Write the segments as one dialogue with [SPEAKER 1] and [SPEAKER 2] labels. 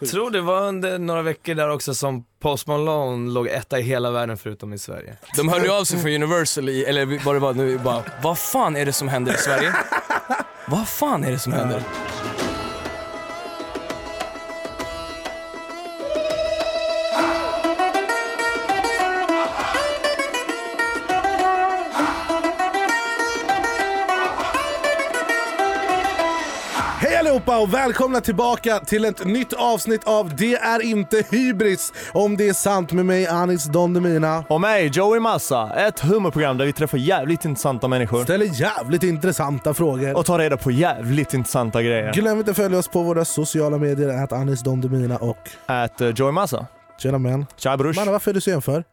[SPEAKER 1] Jag tror det var under några veckor där också som Post Malone låg etta i hela världen förutom i Sverige.
[SPEAKER 2] De hörde ju av sig från Universal, i, eller vad det var nu, bara vad fan är det som händer i Sverige? vad fan är det som händer?
[SPEAKER 3] Allihopa och välkomna tillbaka till ett nytt avsnitt av Det är inte hybris om det är sant med mig Anis Don Demina.
[SPEAKER 4] Och mig, Joey Massa, ett humorprogram där vi träffar jävligt intressanta människor
[SPEAKER 3] Ställer jävligt intressanta frågor.
[SPEAKER 4] och tar reda på jävligt intressanta grejer.
[SPEAKER 3] Glöm inte att följa oss på våra sociala medier, att Anis Don Demina och
[SPEAKER 4] At uh, Joey Massa.
[SPEAKER 3] tjena män.
[SPEAKER 4] Tja brors.
[SPEAKER 3] Mannen varför är du sen för?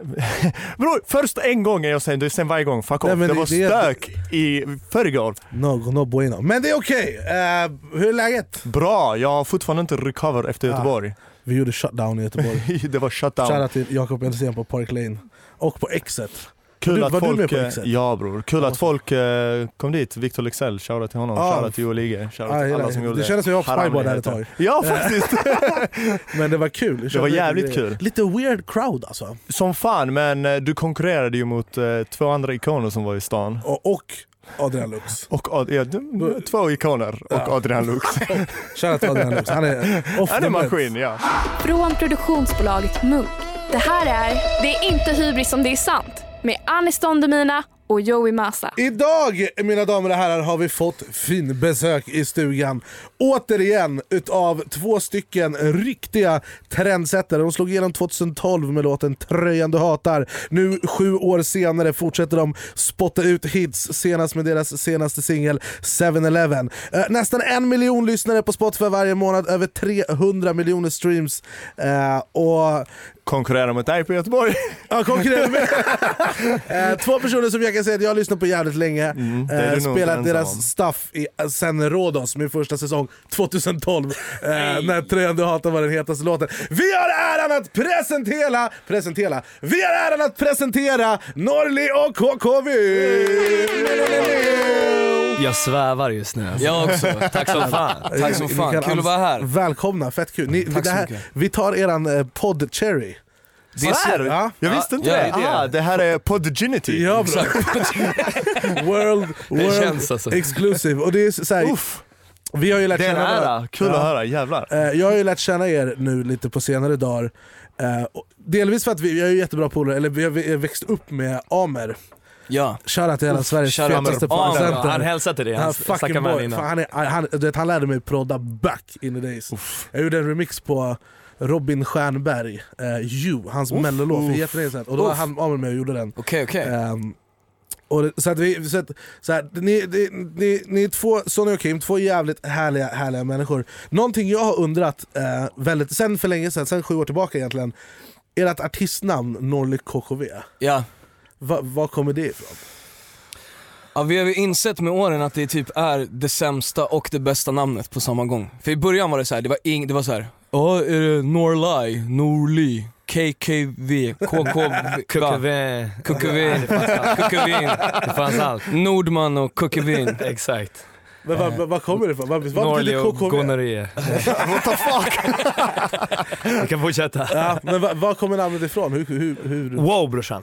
[SPEAKER 4] Bror, först en gång är jag sen, sen varje gång. Fuck
[SPEAKER 3] Nej,
[SPEAKER 4] off.
[SPEAKER 3] men
[SPEAKER 4] Det
[SPEAKER 3] det-
[SPEAKER 4] var
[SPEAKER 3] det
[SPEAKER 4] stök i förrgår.
[SPEAKER 3] No, no bueno. Men det är okej. Eh, hur är läget?
[SPEAKER 4] Bra, jag har fortfarande inte recover efter Göteborg.
[SPEAKER 3] Vi gjorde shutdown i Göteborg.
[SPEAKER 4] det var shutdown.
[SPEAKER 3] Shoutout till Jakob Ensén på Park Lane. Och på Exet.
[SPEAKER 4] Kul
[SPEAKER 3] du-
[SPEAKER 4] att
[SPEAKER 3] var du
[SPEAKER 4] folk,
[SPEAKER 3] med på
[SPEAKER 4] eh,
[SPEAKER 3] Exet?
[SPEAKER 4] Ja bror, kul
[SPEAKER 3] Ja.
[SPEAKER 4] att folk eh, kom dit. Victor Lexell, shoutout till honom.
[SPEAKER 3] Ja.
[SPEAKER 4] Shoutout till Joel Ige. Shoutout
[SPEAKER 3] Ah,
[SPEAKER 4] till alla som gjorde
[SPEAKER 3] det
[SPEAKER 4] det.
[SPEAKER 3] kändes som jag var på där ett tag.
[SPEAKER 4] Ja faktiskt.
[SPEAKER 3] Men det var kul.
[SPEAKER 4] Det var jävligt kul.
[SPEAKER 3] Lite weird crowd alltså.
[SPEAKER 4] Som fan, men eh, du konkurrerade ju mot eh, två andra ikoner som var i stan.
[SPEAKER 3] Och, och Adrian Lux.
[SPEAKER 4] Och Ad, ja, du- två ikoner och
[SPEAKER 3] Ja.
[SPEAKER 4] Adrian Lux.
[SPEAKER 3] Shoutout till Adrian Lux. Han är off
[SPEAKER 4] Han är maskin, ja.
[SPEAKER 5] Från produktionsbolaget Munk. Det här är Det är inte hybris om det är sant med Anis Don Demina och Joey Massa.
[SPEAKER 3] Idag, mina damer och herrar, har vi fått fin besök i stugan. Återigen utav två stycken riktiga trendsättare. De slog igenom 2012 med låten Tröjan du hatar. Nu sju år senare fortsätter de spotta ut hits, senast med deras senaste singel 7-Eleven. Eh, nästan en miljon lyssnare på Spotify varje månad, över 300 miljoner streams. Eh, och
[SPEAKER 4] Konkurrerar mot dig på Göteborg.
[SPEAKER 3] Ja, konkurrerar med. Eh, Två personer som jag kan säga att jag har lyssnat på jävligt länge.
[SPEAKER 4] Mm, det är
[SPEAKER 3] eh, spelat deras
[SPEAKER 4] ensam om.
[SPEAKER 3] stuff i, sen Rhodos, min första säsong 2012. Eh, när Tröjan du hatar var den hetaste låten. Vi har äran att presentera, presentera, vi har äran att presentera Norli och KKV!
[SPEAKER 1] Jag svävar just nu.
[SPEAKER 2] Jag också, tack som fan. Tack som fan, kul att vara här.
[SPEAKER 3] Välkomna, fett kul. Ni,
[SPEAKER 2] Tack
[SPEAKER 3] det
[SPEAKER 2] så
[SPEAKER 3] här,
[SPEAKER 2] mycket.
[SPEAKER 3] vi tar eran eh, podd Cherry.
[SPEAKER 2] Det är så,
[SPEAKER 3] Ja.
[SPEAKER 4] Jag
[SPEAKER 2] Ja,
[SPEAKER 4] visste inte
[SPEAKER 2] ja,
[SPEAKER 4] det.
[SPEAKER 2] det är
[SPEAKER 4] Ah, det här är Podginity.
[SPEAKER 3] Ja, bra. world, world
[SPEAKER 1] känns alltså.
[SPEAKER 3] exclusive. Och det är så här,
[SPEAKER 4] Uff,
[SPEAKER 3] vi har ju lärt
[SPEAKER 4] det är en
[SPEAKER 3] känna varandra-
[SPEAKER 4] ära. Kul
[SPEAKER 3] Ja.
[SPEAKER 4] att höra, jävlar.
[SPEAKER 3] Eh, jag har ju lärt känna er nu lite på senare dagar. Eh, och delvis för att vi, vi är ju jättebra polare, eller vi har vi har växt upp med Amer.
[SPEAKER 2] Ja.
[SPEAKER 3] Shoutout till hela Sveriges fetaste
[SPEAKER 2] Amer.
[SPEAKER 3] fancenter.
[SPEAKER 1] Han hälsade till dig,
[SPEAKER 3] Han
[SPEAKER 1] han
[SPEAKER 3] fucking boy.
[SPEAKER 1] innan.
[SPEAKER 3] han, är, han, vet, han lärde mig prodda back in the days. Jag gjorde en remix på Robin Stjernberg, uh, You, hans mellolåt för
[SPEAKER 4] uff.
[SPEAKER 3] jättelänge sedan. Och då var
[SPEAKER 2] Uff.
[SPEAKER 3] han Amer med och gjorde den.
[SPEAKER 2] Okej, okej.
[SPEAKER 3] Ehm, och så att vi, så att, så här, ni, ni, ni, ni är två, Sonny och Kim, två jävligt härliga, härliga människor. Någonting jag har undrat eh, väldigt, sen för länge sedan, sen sju år tillbaka egentligen, ert artistnamn Norli KKV,
[SPEAKER 2] Ja.
[SPEAKER 3] Va, var kommer det ifrån?
[SPEAKER 2] ja, vi har ju insett med åren att det typ är det sämsta och det bästa namnet på samma gång. För i början var det så här, det var, ing, det var så här. ja är det Norli, Norli, KKV, KKV,
[SPEAKER 1] KKV.
[SPEAKER 2] KKV, KKV,
[SPEAKER 1] Det fanns allt.
[SPEAKER 2] Nordman och KKV.
[SPEAKER 1] Exakt.
[SPEAKER 3] Men vad va, va kommer det ifrån? Vad, betyder
[SPEAKER 1] och
[SPEAKER 3] KKV?
[SPEAKER 1] gonorré.
[SPEAKER 4] What the fuck?
[SPEAKER 1] Vi kan fortsätta.
[SPEAKER 3] Ja, men vad va kommer namnet ifrån? Hur, hur, hur?
[SPEAKER 1] Wow brorsan.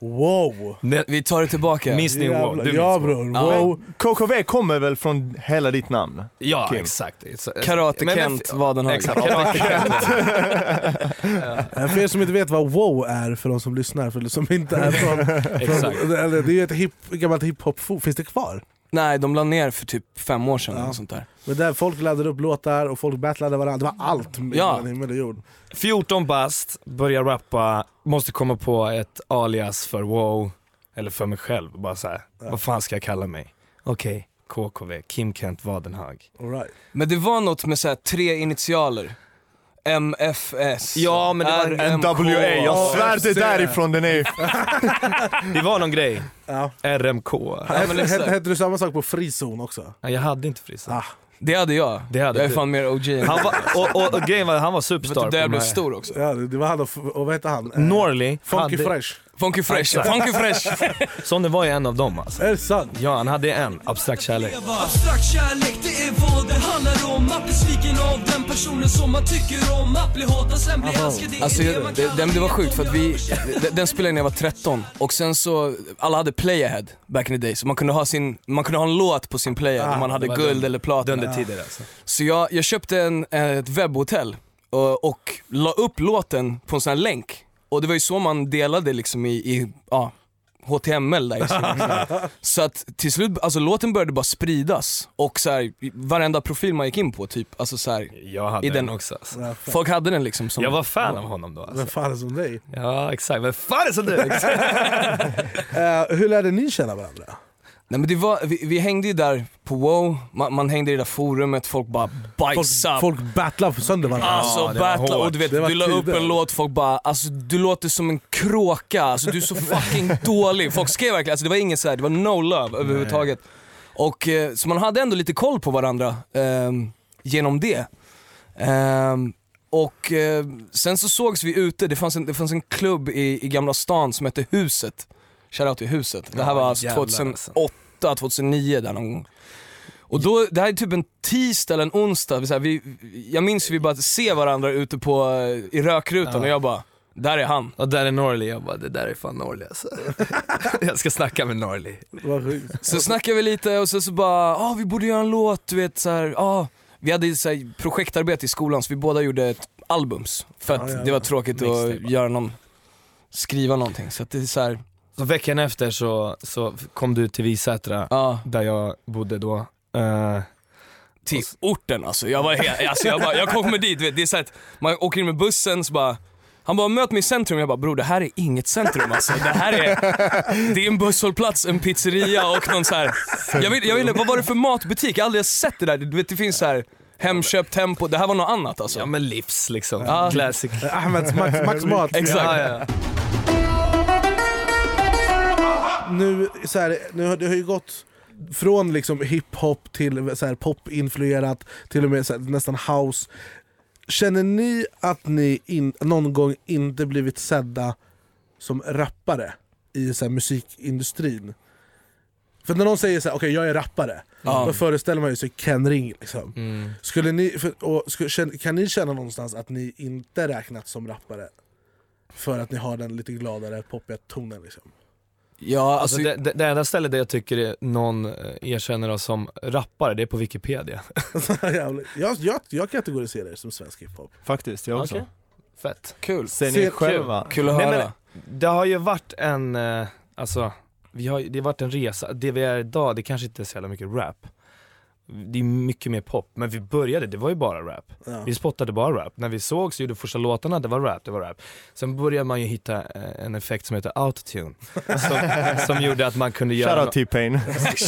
[SPEAKER 3] Wow!
[SPEAKER 2] Vi tar det tillbaka.
[SPEAKER 1] Minns ni wow?
[SPEAKER 3] Jävlar.
[SPEAKER 1] Du
[SPEAKER 3] Ja bror,
[SPEAKER 2] Ja.
[SPEAKER 3] wow!
[SPEAKER 4] KKV kommer väl från hela ditt namn?
[SPEAKER 1] Ja
[SPEAKER 4] Kim.
[SPEAKER 1] exakt.
[SPEAKER 2] Karate
[SPEAKER 1] Men- men-
[SPEAKER 2] Kent Wadenhag.
[SPEAKER 1] Exakt, Karate Kent.
[SPEAKER 3] För er som inte vet vad wow är, för de som lyssnar, för som inte är från...
[SPEAKER 1] Exakt.
[SPEAKER 3] från eller, det är ett hip, gammalt hiphop finns det kvar?
[SPEAKER 2] Nej, de la ner för typ fem år sedan
[SPEAKER 3] Ja.
[SPEAKER 2] eller sånt där.
[SPEAKER 3] Men där folk laddade upp låtar och folk battlade varandra, det var allt
[SPEAKER 2] Ja.
[SPEAKER 3] mellan himmel och jord.
[SPEAKER 1] 14 bast, börjar rappa, måste komma på ett alias för wow, eller för mig själv. Bara så här, vad fan ska jag kalla mig? Okej, KKV, Kim Kent Wadenhag.
[SPEAKER 3] All right.
[SPEAKER 2] Men det var något med så här, tre initialer. MFS.
[SPEAKER 1] Ja, men det var.
[SPEAKER 4] NWA, jag svär det därifrån den är.
[SPEAKER 1] Det var någon grej.
[SPEAKER 3] Ja.
[SPEAKER 1] RMK.
[SPEAKER 3] Hette, hette, hette du samma sak på frizon också?
[SPEAKER 1] Ja, jag hade inte frissa.
[SPEAKER 3] Ah.
[SPEAKER 2] Det hade jag.
[SPEAKER 1] Det hade
[SPEAKER 2] jag är
[SPEAKER 1] du.
[SPEAKER 2] fan mer OG
[SPEAKER 1] Han var, och, och, och grejen var han var superstar på
[SPEAKER 2] blev stor också.
[SPEAKER 3] Ja, det, det var han och, och vad heter han? Eh,
[SPEAKER 1] Norley,
[SPEAKER 3] Funky
[SPEAKER 1] hade,
[SPEAKER 3] Fresh.
[SPEAKER 2] Funky Fresh,
[SPEAKER 1] Exakt.
[SPEAKER 2] Funky Fresh.
[SPEAKER 1] Sonny var ju en av dem alltså.
[SPEAKER 3] Är det sant?
[SPEAKER 1] Ja, han hade en, abstrakt kärlek.
[SPEAKER 6] Abstrakt kärlek, det är vad det handlar om Att bli sviken av den personen som man tycker om Att bli hatad, sen bli älskad, det
[SPEAKER 2] Alltså
[SPEAKER 6] det
[SPEAKER 2] jag- det, den, det var sjukt för att vi, den- den spelade jag när jag var 13 och sen så, alla hade playahead back in the day så man kunde ha, sin, man kunde ha en låt på sin playahead
[SPEAKER 3] Ah,
[SPEAKER 2] om man hade guld eller platina.
[SPEAKER 1] Dundertider alltså.
[SPEAKER 2] Så jag, jag köpte en, ett webbhotell och, och la upp låten på en sån här länk. Och det var ju så man delade liksom i, i ja, HTML där i slutet. Så att till slut, alltså låten började bara spridas och så här, varenda profil man gick in på typ, alltså så här,
[SPEAKER 1] Jag hade
[SPEAKER 2] I
[SPEAKER 1] den
[SPEAKER 2] den-
[SPEAKER 1] också alltså.
[SPEAKER 2] Folk hade den liksom som
[SPEAKER 1] Jag var fan av honom då
[SPEAKER 3] Vem
[SPEAKER 1] alltså.
[SPEAKER 3] fan är som dig?
[SPEAKER 1] Ja exakt, vem fan är som du?
[SPEAKER 3] Eh, hur lärde ni känna varandra?
[SPEAKER 2] Nej men det var, vi, vi hängde ju där på wow, man, man hängde i det där forumet, folk bara bajsade.
[SPEAKER 3] Folk, folk battlar för sönder varandra.
[SPEAKER 2] Alltså
[SPEAKER 1] Ja, det var
[SPEAKER 2] battla
[SPEAKER 1] hårt.
[SPEAKER 2] och du vet, du la upp en låt, folk bara alltså du låter som en kråka, alltså du är så fucking dålig. Folk skrev verkligen, alltså det var inget så här, det var no love överhuvudtaget. Och eh, så man hade ändå lite koll på varandra ehm, genom det. Ehm, och eh, sen så sågs vi ute, det fanns en, det fanns en klubb i, i Gamla stan som hette Huset. Shoutout till Huset. Det här
[SPEAKER 1] Ja,
[SPEAKER 2] var alltså
[SPEAKER 1] jävlar,
[SPEAKER 2] 2008, 2009 där någon gång. Och då, det här är typ en tisdag eller en onsdag, så här, vi, jag minns hur vi bara ser varandra ute på, i rökrutan
[SPEAKER 1] Ja.
[SPEAKER 2] och jag bara, där är han.
[SPEAKER 1] Och där är Norley, jag bara det där är fan Norley alltså. jag ska snacka med
[SPEAKER 3] sjukt.
[SPEAKER 2] Så snackade vi lite och så, så bara, ah, vi borde göra en låt, du vet så här, ah. Vi hade så här, projektarbete i skolan så vi båda gjorde ett albums. För att
[SPEAKER 3] Ja, ja,
[SPEAKER 2] det var tråkigt att göra någon, skriva någonting. Så att det är så här,
[SPEAKER 1] Så veckan efter så, så kom du till Visätra,
[SPEAKER 2] ja.
[SPEAKER 1] där jag bodde då. Eh,
[SPEAKER 2] till orten alltså. Jag, var helt, alltså jag, bara, jag kommer dit, vet, det är så att man åker in med bussen så bara han bara möt mig i centrum, jag bara bror det här är inget centrum alltså. Det här är, det är en busshållplats, en pizzeria och någon så här. Jag vill, jag vill, vad var det för matbutik? Jag har aldrig sett det där. Du vet det finns så här Hemköp, Tempo, det här var något annat alltså.
[SPEAKER 1] ja men livs liksom,
[SPEAKER 2] Ja.
[SPEAKER 1] classic.
[SPEAKER 3] Ahmeds Max, Max Mat.
[SPEAKER 2] Exakt.
[SPEAKER 1] Ja, ja.
[SPEAKER 3] Nu, så här, nu har det har ju gått från liksom hiphop till så här pop-influerat, till och med här, nästan house. Känner ni att ni in, någon gång inte blivit sedda som rappare i så här, musikindustrin? För när någon säger så här, okej jag är rappare,
[SPEAKER 2] Ja.
[SPEAKER 3] då föreställer man sig Ken Ring. Liksom.
[SPEAKER 1] Mm.
[SPEAKER 3] Skulle ni, för, och, skulle, kan ni känna någonstans att ni inte räknats som rappare? För att ni har den lite gladare, poppiga tonen liksom?
[SPEAKER 2] Ja,
[SPEAKER 1] Alltså,
[SPEAKER 2] alltså,
[SPEAKER 1] det, det, det enda stället där jag tycker är någon eh, erkänner oss som rappare, det är på Wikipedia.
[SPEAKER 3] Jag, jag, jag kategoriserar er som svensk hiphop.
[SPEAKER 4] Faktiskt, jag också.
[SPEAKER 1] Okej. Fett.
[SPEAKER 2] kul.
[SPEAKER 4] Ser ni själva?
[SPEAKER 2] Kul att
[SPEAKER 1] Nej,
[SPEAKER 2] höra.
[SPEAKER 1] men- Det har ju varit en, eh, alltså, vi har, det har varit en resa. Det vi är idag, det kanske inte är så jävla mycket rap. Det är mycket mer pop, men vi började, det var ju bara rap.
[SPEAKER 3] Ja.
[SPEAKER 1] Vi spottade bara rap. När vi sågs och gjorde första låtarna, det var rap, det var rap. Sen började man ju hitta eh, en effekt som heter autotune. Som, som gjorde att man kunde göra...
[SPEAKER 4] Shoutout T-Pain.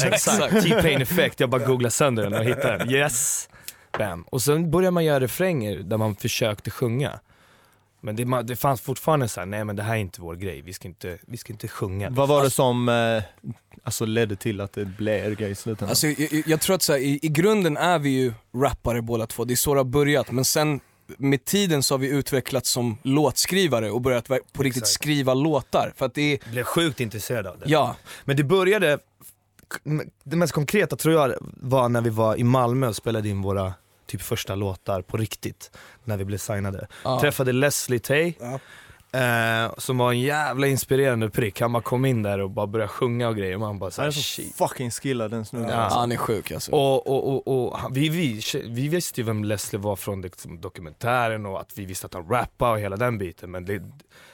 [SPEAKER 1] Exakt, T-Pain effekt. Jag bara googlade sönder den och hittade den. Yes! Bam. Och sen började man göra refränger där man försökte sjunga. Men det, det fanns fortfarande så här: nej men det här är inte vår grej, vi ska inte, vi ska inte sjunga.
[SPEAKER 4] Vad var det som eh, alltså ledde till att det blev er grej i slutändan?
[SPEAKER 2] Alltså, jag, jag- tror att så här, i, i grunden är vi ju rappare båda två, det är så det har börjat. Men sen med tiden så har vi utvecklats som låtskrivare och börjat på riktigt
[SPEAKER 1] Exakt.
[SPEAKER 2] skriva låtar. För att det är,
[SPEAKER 1] blev sjukt intresserad av det.
[SPEAKER 2] ja,
[SPEAKER 1] Men det började, det mest konkreta tror jag var när vi var i Malmö och spelade in våra typ första låtar på riktigt. När vi blev signade.
[SPEAKER 2] ja.
[SPEAKER 1] Träffade Leslie Tay,
[SPEAKER 3] Ja.
[SPEAKER 1] Eh, som var en jävla inspirerande prick. Han bara kom in där och bara började sjunga och grejer och man bara
[SPEAKER 4] Han
[SPEAKER 1] såhär
[SPEAKER 4] är så
[SPEAKER 1] shit.
[SPEAKER 4] fucking skillad den snubben.
[SPEAKER 1] Ja.
[SPEAKER 4] alltså.
[SPEAKER 2] han är sjuk alltså.
[SPEAKER 1] Och, och, och, och han- vi, vi, vi visste ju vem Leslie var från liksom, dokumentären och att vi visste att han rappade och hela den biten. Men det,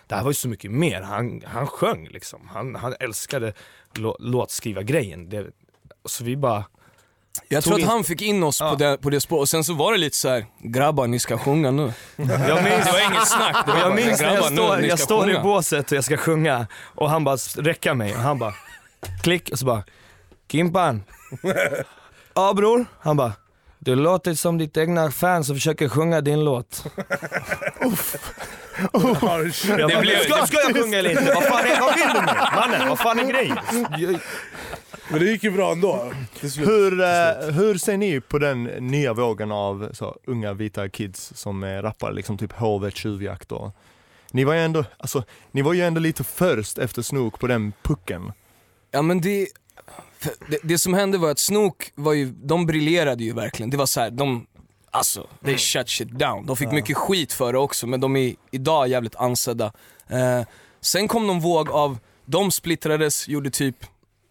[SPEAKER 1] det här var ju så mycket mer. Han, han sjöng liksom. Han, han älskade lå, låtskriva-grejen. Det, så vi bara,
[SPEAKER 2] Jag tror att han fick in oss
[SPEAKER 1] Ja.
[SPEAKER 2] på, det, på det spåret, och sen så var det lite så här: grabbar ni ska sjunga nu.
[SPEAKER 1] jag minns,
[SPEAKER 2] Det var inget snack, det var
[SPEAKER 1] jag
[SPEAKER 2] bara,
[SPEAKER 1] minns när jag
[SPEAKER 2] grabbar, nu,
[SPEAKER 1] står,
[SPEAKER 2] ni
[SPEAKER 1] jag står i båset och jag ska sjunga och han bara räcker mig och han bara klick och så bara Kimpan. Ja bror. Han bara Du låter som ditt egna fan som försöker sjunga din låt. Jag bara,
[SPEAKER 2] blev-
[SPEAKER 1] ska, ska jag sjunga eller inte? Vad fan är, vad vill du nu? Mannen, vad fan är grejen?
[SPEAKER 3] Men det gick ju bra ändå.
[SPEAKER 4] Hur, eh, hur ser ni på den nya vågen av så, unga vita kids som eh, rappar liksom typ HV tjuvjakt och ni var ju ändå, alltså, ni var ju ändå lite först efter Snook på den pucken.
[SPEAKER 2] Ja men det, det, det som hände var att Snook var ju, de briljerade ju verkligen. Det var så här, de, alltså, they shut shit down. De fick mycket skit för det också men de är idag jävligt ansedda. Eh, sen kom någon våg av, de splittrades, gjorde typ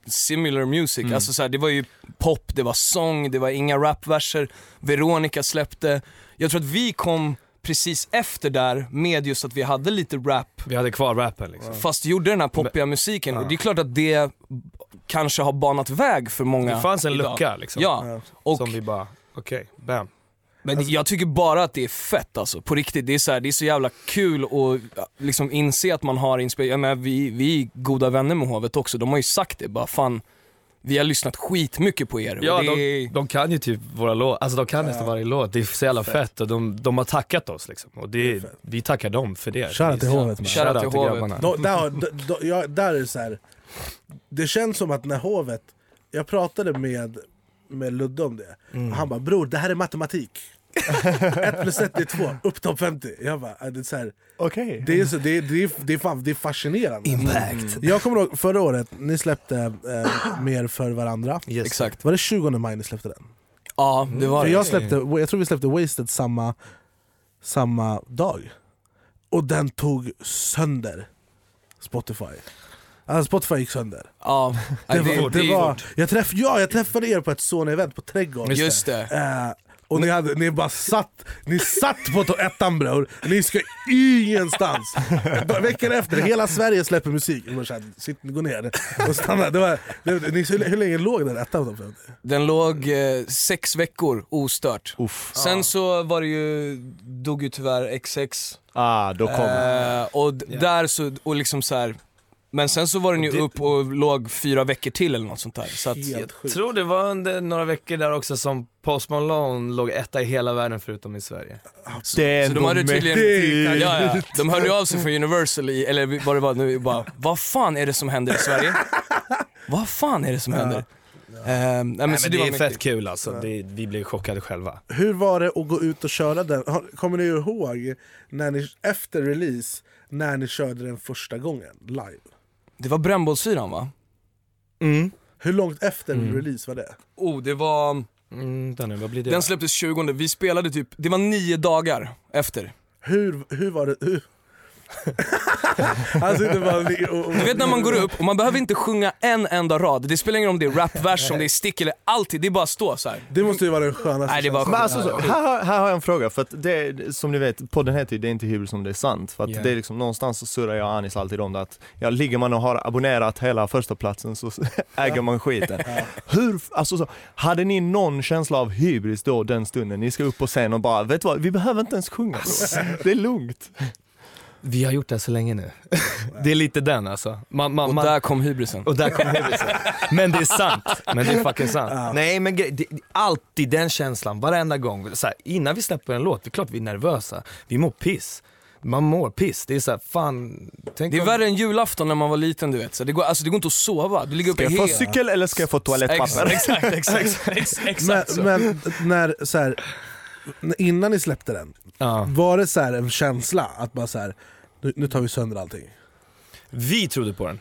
[SPEAKER 2] similar music. Alltså så här, det var ju pop, det var sång, det var inga rapverser. Veronica släppte. Jag tror att vi kom precis efter där med just att vi hade lite rap
[SPEAKER 1] Vi hade kvar rappen liksom.
[SPEAKER 2] fast gjorde den här poppiga musiken och det är klart att det kanske har banat väg för många
[SPEAKER 1] Det fanns en
[SPEAKER 2] idag.
[SPEAKER 1] lucka liksom.
[SPEAKER 2] Ja, och,
[SPEAKER 1] Som vi bara, okej, bam.
[SPEAKER 2] Men jag tycker bara att det är fett alltså, på riktigt. Det är så, här, det är så jävla kul att ja, liksom inse att man har inspiration, ja, men vi, vi är goda vänner med Hovet också, de har ju sagt det bara fan, vi har lyssnat skitmycket på er.
[SPEAKER 1] Ja,
[SPEAKER 2] det
[SPEAKER 1] de, de kan ju typ våra låtar, alltså de kan nästan varje låt. Det är så jävla fett, och de, de har tackat oss liksom. Och det, vi tackar dem för det.
[SPEAKER 3] Shoutout till Hovet, man.
[SPEAKER 2] Shoutout till Hovet.
[SPEAKER 1] grabbarna.
[SPEAKER 3] Då, där, då, då, ja, där är det så här. Det känns som att när hovet, jag pratade med, med Ludde om det,
[SPEAKER 1] Mm.
[SPEAKER 3] och han bara bror det här är matematik. 1 plus 1 är 2, upp topp 50. Jag bara, äh, det är, så här,
[SPEAKER 4] Okej.
[SPEAKER 3] det är, så, det är, det är, det är, fan, det är fascinerande.
[SPEAKER 2] Impact.
[SPEAKER 3] Jag kommer ihåg förra året, ni släppte eh, Mer för varandra.
[SPEAKER 1] Yes.
[SPEAKER 2] Exakt.
[SPEAKER 3] Var det 20 maj ni släppte den?
[SPEAKER 2] Ja, det var
[SPEAKER 3] För
[SPEAKER 2] det.
[SPEAKER 3] jag, släppte, jag tror vi släppte Wasted samma, samma dag. Och den tog sönder Spotify. Alltså Spotify gick sönder.
[SPEAKER 2] Ja,
[SPEAKER 3] Det var, det var, jag, träff, ja, jag träffade er på ett Sony-event på Trädgården.
[SPEAKER 2] Just det.
[SPEAKER 3] Och ni, hade, ni bara satt, ni satt på ettan bror, ni ska ingenstans. Veckan efter, hela Sverige släpper musik. Bara, här, Sitt, gå ner och stanna. Det var, det, ni, hur, hur länge låg den ettan? på topp 50?
[SPEAKER 2] Den låg eh, sex veckor ostört. Sen så var det ju, dog ju tyvärr XX.
[SPEAKER 4] Ah, då kom.
[SPEAKER 2] Eh, och d- där så, och liksom så här. Men sen så var den ju upp och låg fyra veckor till eller något sånt där. Så att,
[SPEAKER 1] Jag tror det var under några veckor där också som Post Malone låg etta i hela världen förutom i Sverige.
[SPEAKER 2] så,
[SPEAKER 4] Det är
[SPEAKER 2] så de hade tydligen,
[SPEAKER 3] mäktigt.
[SPEAKER 2] ja, ja, de hörde ju av sig från Universal, i, eller vad det var nu, bara vad fan är det som händer i Sverige? vad fan är det som händer? Eh, nej, men
[SPEAKER 1] Nej,
[SPEAKER 2] så
[SPEAKER 1] men det
[SPEAKER 2] var
[SPEAKER 1] är fett
[SPEAKER 2] mäktigt.
[SPEAKER 1] kul alltså, det, vi blev chockade själva.
[SPEAKER 3] Hur var det att gå ut och köra den? Kommer ni ihåg när ni, efter release, när ni körde den första gången live?
[SPEAKER 2] Det var brännbollsyran va?
[SPEAKER 3] Hur långt efter release var det?
[SPEAKER 2] Oh, det var,
[SPEAKER 1] Mm, Danne, vad blir det?
[SPEAKER 2] den släpptes 20, vi spelade typ, det var nio dagar efter.
[SPEAKER 3] Hur, hur var det? Hur? Alltså, det var, och, och,
[SPEAKER 2] Du vet när man går upp och man behöver inte sjunga en enda rad, det spelar ingen roll om det är rapvers, om det är stick eller alltid, det är bara att stå så här.
[SPEAKER 3] Det måste ju vara den skönaste
[SPEAKER 2] Nej, det var-
[SPEAKER 4] Men alltså, så, här, har- här har jag en fråga, för att det, som ni vet, podden heter ju Det är inte hybris om det är sant. För att
[SPEAKER 1] Yeah.
[SPEAKER 4] det är liksom, någonstans så surrar jag och Anis alltid om det att, ja, ligger man och har abonnerat hela första platsen så äger man skiten. Hur, alltså så, hade ni någon känsla av hybris då den stunden? Ni ska upp på scen och bara, vet du vad, vi behöver inte ens sjunga. Det är lugnt.
[SPEAKER 1] Vi har gjort det så länge nu. det är lite den alltså. Man, man,
[SPEAKER 2] Och
[SPEAKER 1] man,
[SPEAKER 2] där kom hybrisen.
[SPEAKER 1] och där kom hybrisen. Men det är sant. Men det är fucking sant. Nej men gre- det, alltid den känslan, varenda gång. Så här, innan vi släpper en låt, det är klart vi är nervösa. Vi mår piss. Man mår piss. Det är så här, fan. Tänk
[SPEAKER 2] Det är
[SPEAKER 1] om-
[SPEAKER 2] värre än julafton när man var liten du vet, så det, går, alltså, det går inte att sova, du ligger uppe
[SPEAKER 4] Ska jag få cykel eller ska jag få toalettpapper?
[SPEAKER 2] Exakt, exakt, exakt.
[SPEAKER 3] men,
[SPEAKER 2] exakt så.
[SPEAKER 3] men när, så här, innan ni släppte den,
[SPEAKER 1] Ja.
[SPEAKER 3] var det så här en känsla att bara så här, nu, nu tar vi sönder allting?
[SPEAKER 1] Vi trodde på den.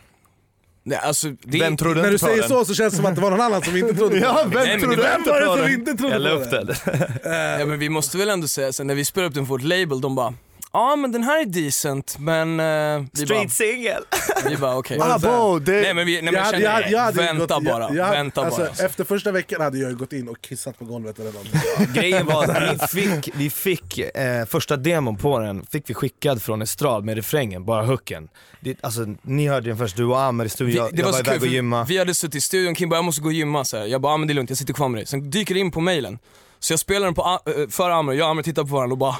[SPEAKER 2] Nej, alltså, det
[SPEAKER 4] Vem trodde
[SPEAKER 3] När du
[SPEAKER 4] inte på
[SPEAKER 3] säger
[SPEAKER 4] den?
[SPEAKER 3] så så känns det som att det var någon annan som inte trodde på
[SPEAKER 4] Ja,
[SPEAKER 3] den.
[SPEAKER 4] vem
[SPEAKER 2] Nej,
[SPEAKER 4] trodde
[SPEAKER 3] Vem
[SPEAKER 4] inte
[SPEAKER 3] var det
[SPEAKER 4] på
[SPEAKER 3] som
[SPEAKER 4] den?
[SPEAKER 3] inte trodde
[SPEAKER 1] Jag la
[SPEAKER 3] på
[SPEAKER 1] upp
[SPEAKER 3] den?
[SPEAKER 1] den.
[SPEAKER 2] ja, men vi måste väl ändå säga, så när vi spelade upp den på vårt label, de bara Ja men den här är decent, men eh, vi bara,
[SPEAKER 1] singel.
[SPEAKER 2] vi bara okej.
[SPEAKER 4] Ah, bo, det,
[SPEAKER 2] Nej men vi, nej, men jag
[SPEAKER 3] hade-
[SPEAKER 2] känner,
[SPEAKER 3] hade
[SPEAKER 2] vänta
[SPEAKER 3] gått-
[SPEAKER 2] bara,
[SPEAKER 3] jag- jag
[SPEAKER 2] vänta
[SPEAKER 3] alltså,
[SPEAKER 2] bara. alltså.
[SPEAKER 3] Efter första veckan hade jag gått in och kissat på golvet eller någonting.
[SPEAKER 1] Grejen var att vi fick, vi fick eh, första demon på den, fick vi skickad från Estrad med refrängen, bara hooken. Det, alltså, ni hörde den först, du och Amer i studion, jag,
[SPEAKER 2] Vi, det
[SPEAKER 1] jag
[SPEAKER 2] var
[SPEAKER 1] var
[SPEAKER 2] så kul,
[SPEAKER 1] iväg och gymma.
[SPEAKER 2] vi hade suttit i studion, Kim bara jag måste gå och gymma så här. Jag bara ah, men det är lugnt, jag sitter kvar med dig. Sen dyker det in på mailen. Så jag spelar den på, eh, för Amr, jag och Amr tittar på varandra och bara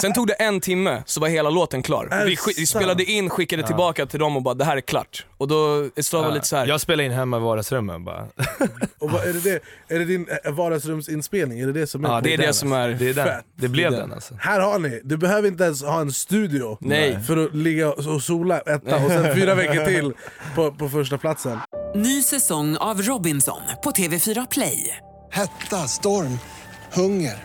[SPEAKER 2] Sen tog det en timme så var hela låten klar. Vi, sk- vi spelade in, skickade tillbaka till dem och bara det här är klart. Och då Estrada var lite så här.
[SPEAKER 1] Jag spelar in hemma i vardagsrummen bara.
[SPEAKER 3] Och vad, är, det det, är det din eh, vardagsrumsinspelning? Är det det som är
[SPEAKER 1] Ja,
[SPEAKER 2] det är det som är...
[SPEAKER 1] Det är den.
[SPEAKER 3] Fett.
[SPEAKER 1] Det blev
[SPEAKER 2] Det är
[SPEAKER 1] den alltså.
[SPEAKER 3] Här har ni, du behöver inte ens ha en studio
[SPEAKER 2] Nej.
[SPEAKER 3] för att ligga och sola etta och sen fyra veckor till på, på första platsen.
[SPEAKER 7] Ny säsong av Robinson på TV4 Play.
[SPEAKER 8] Hetta, storm, hunger.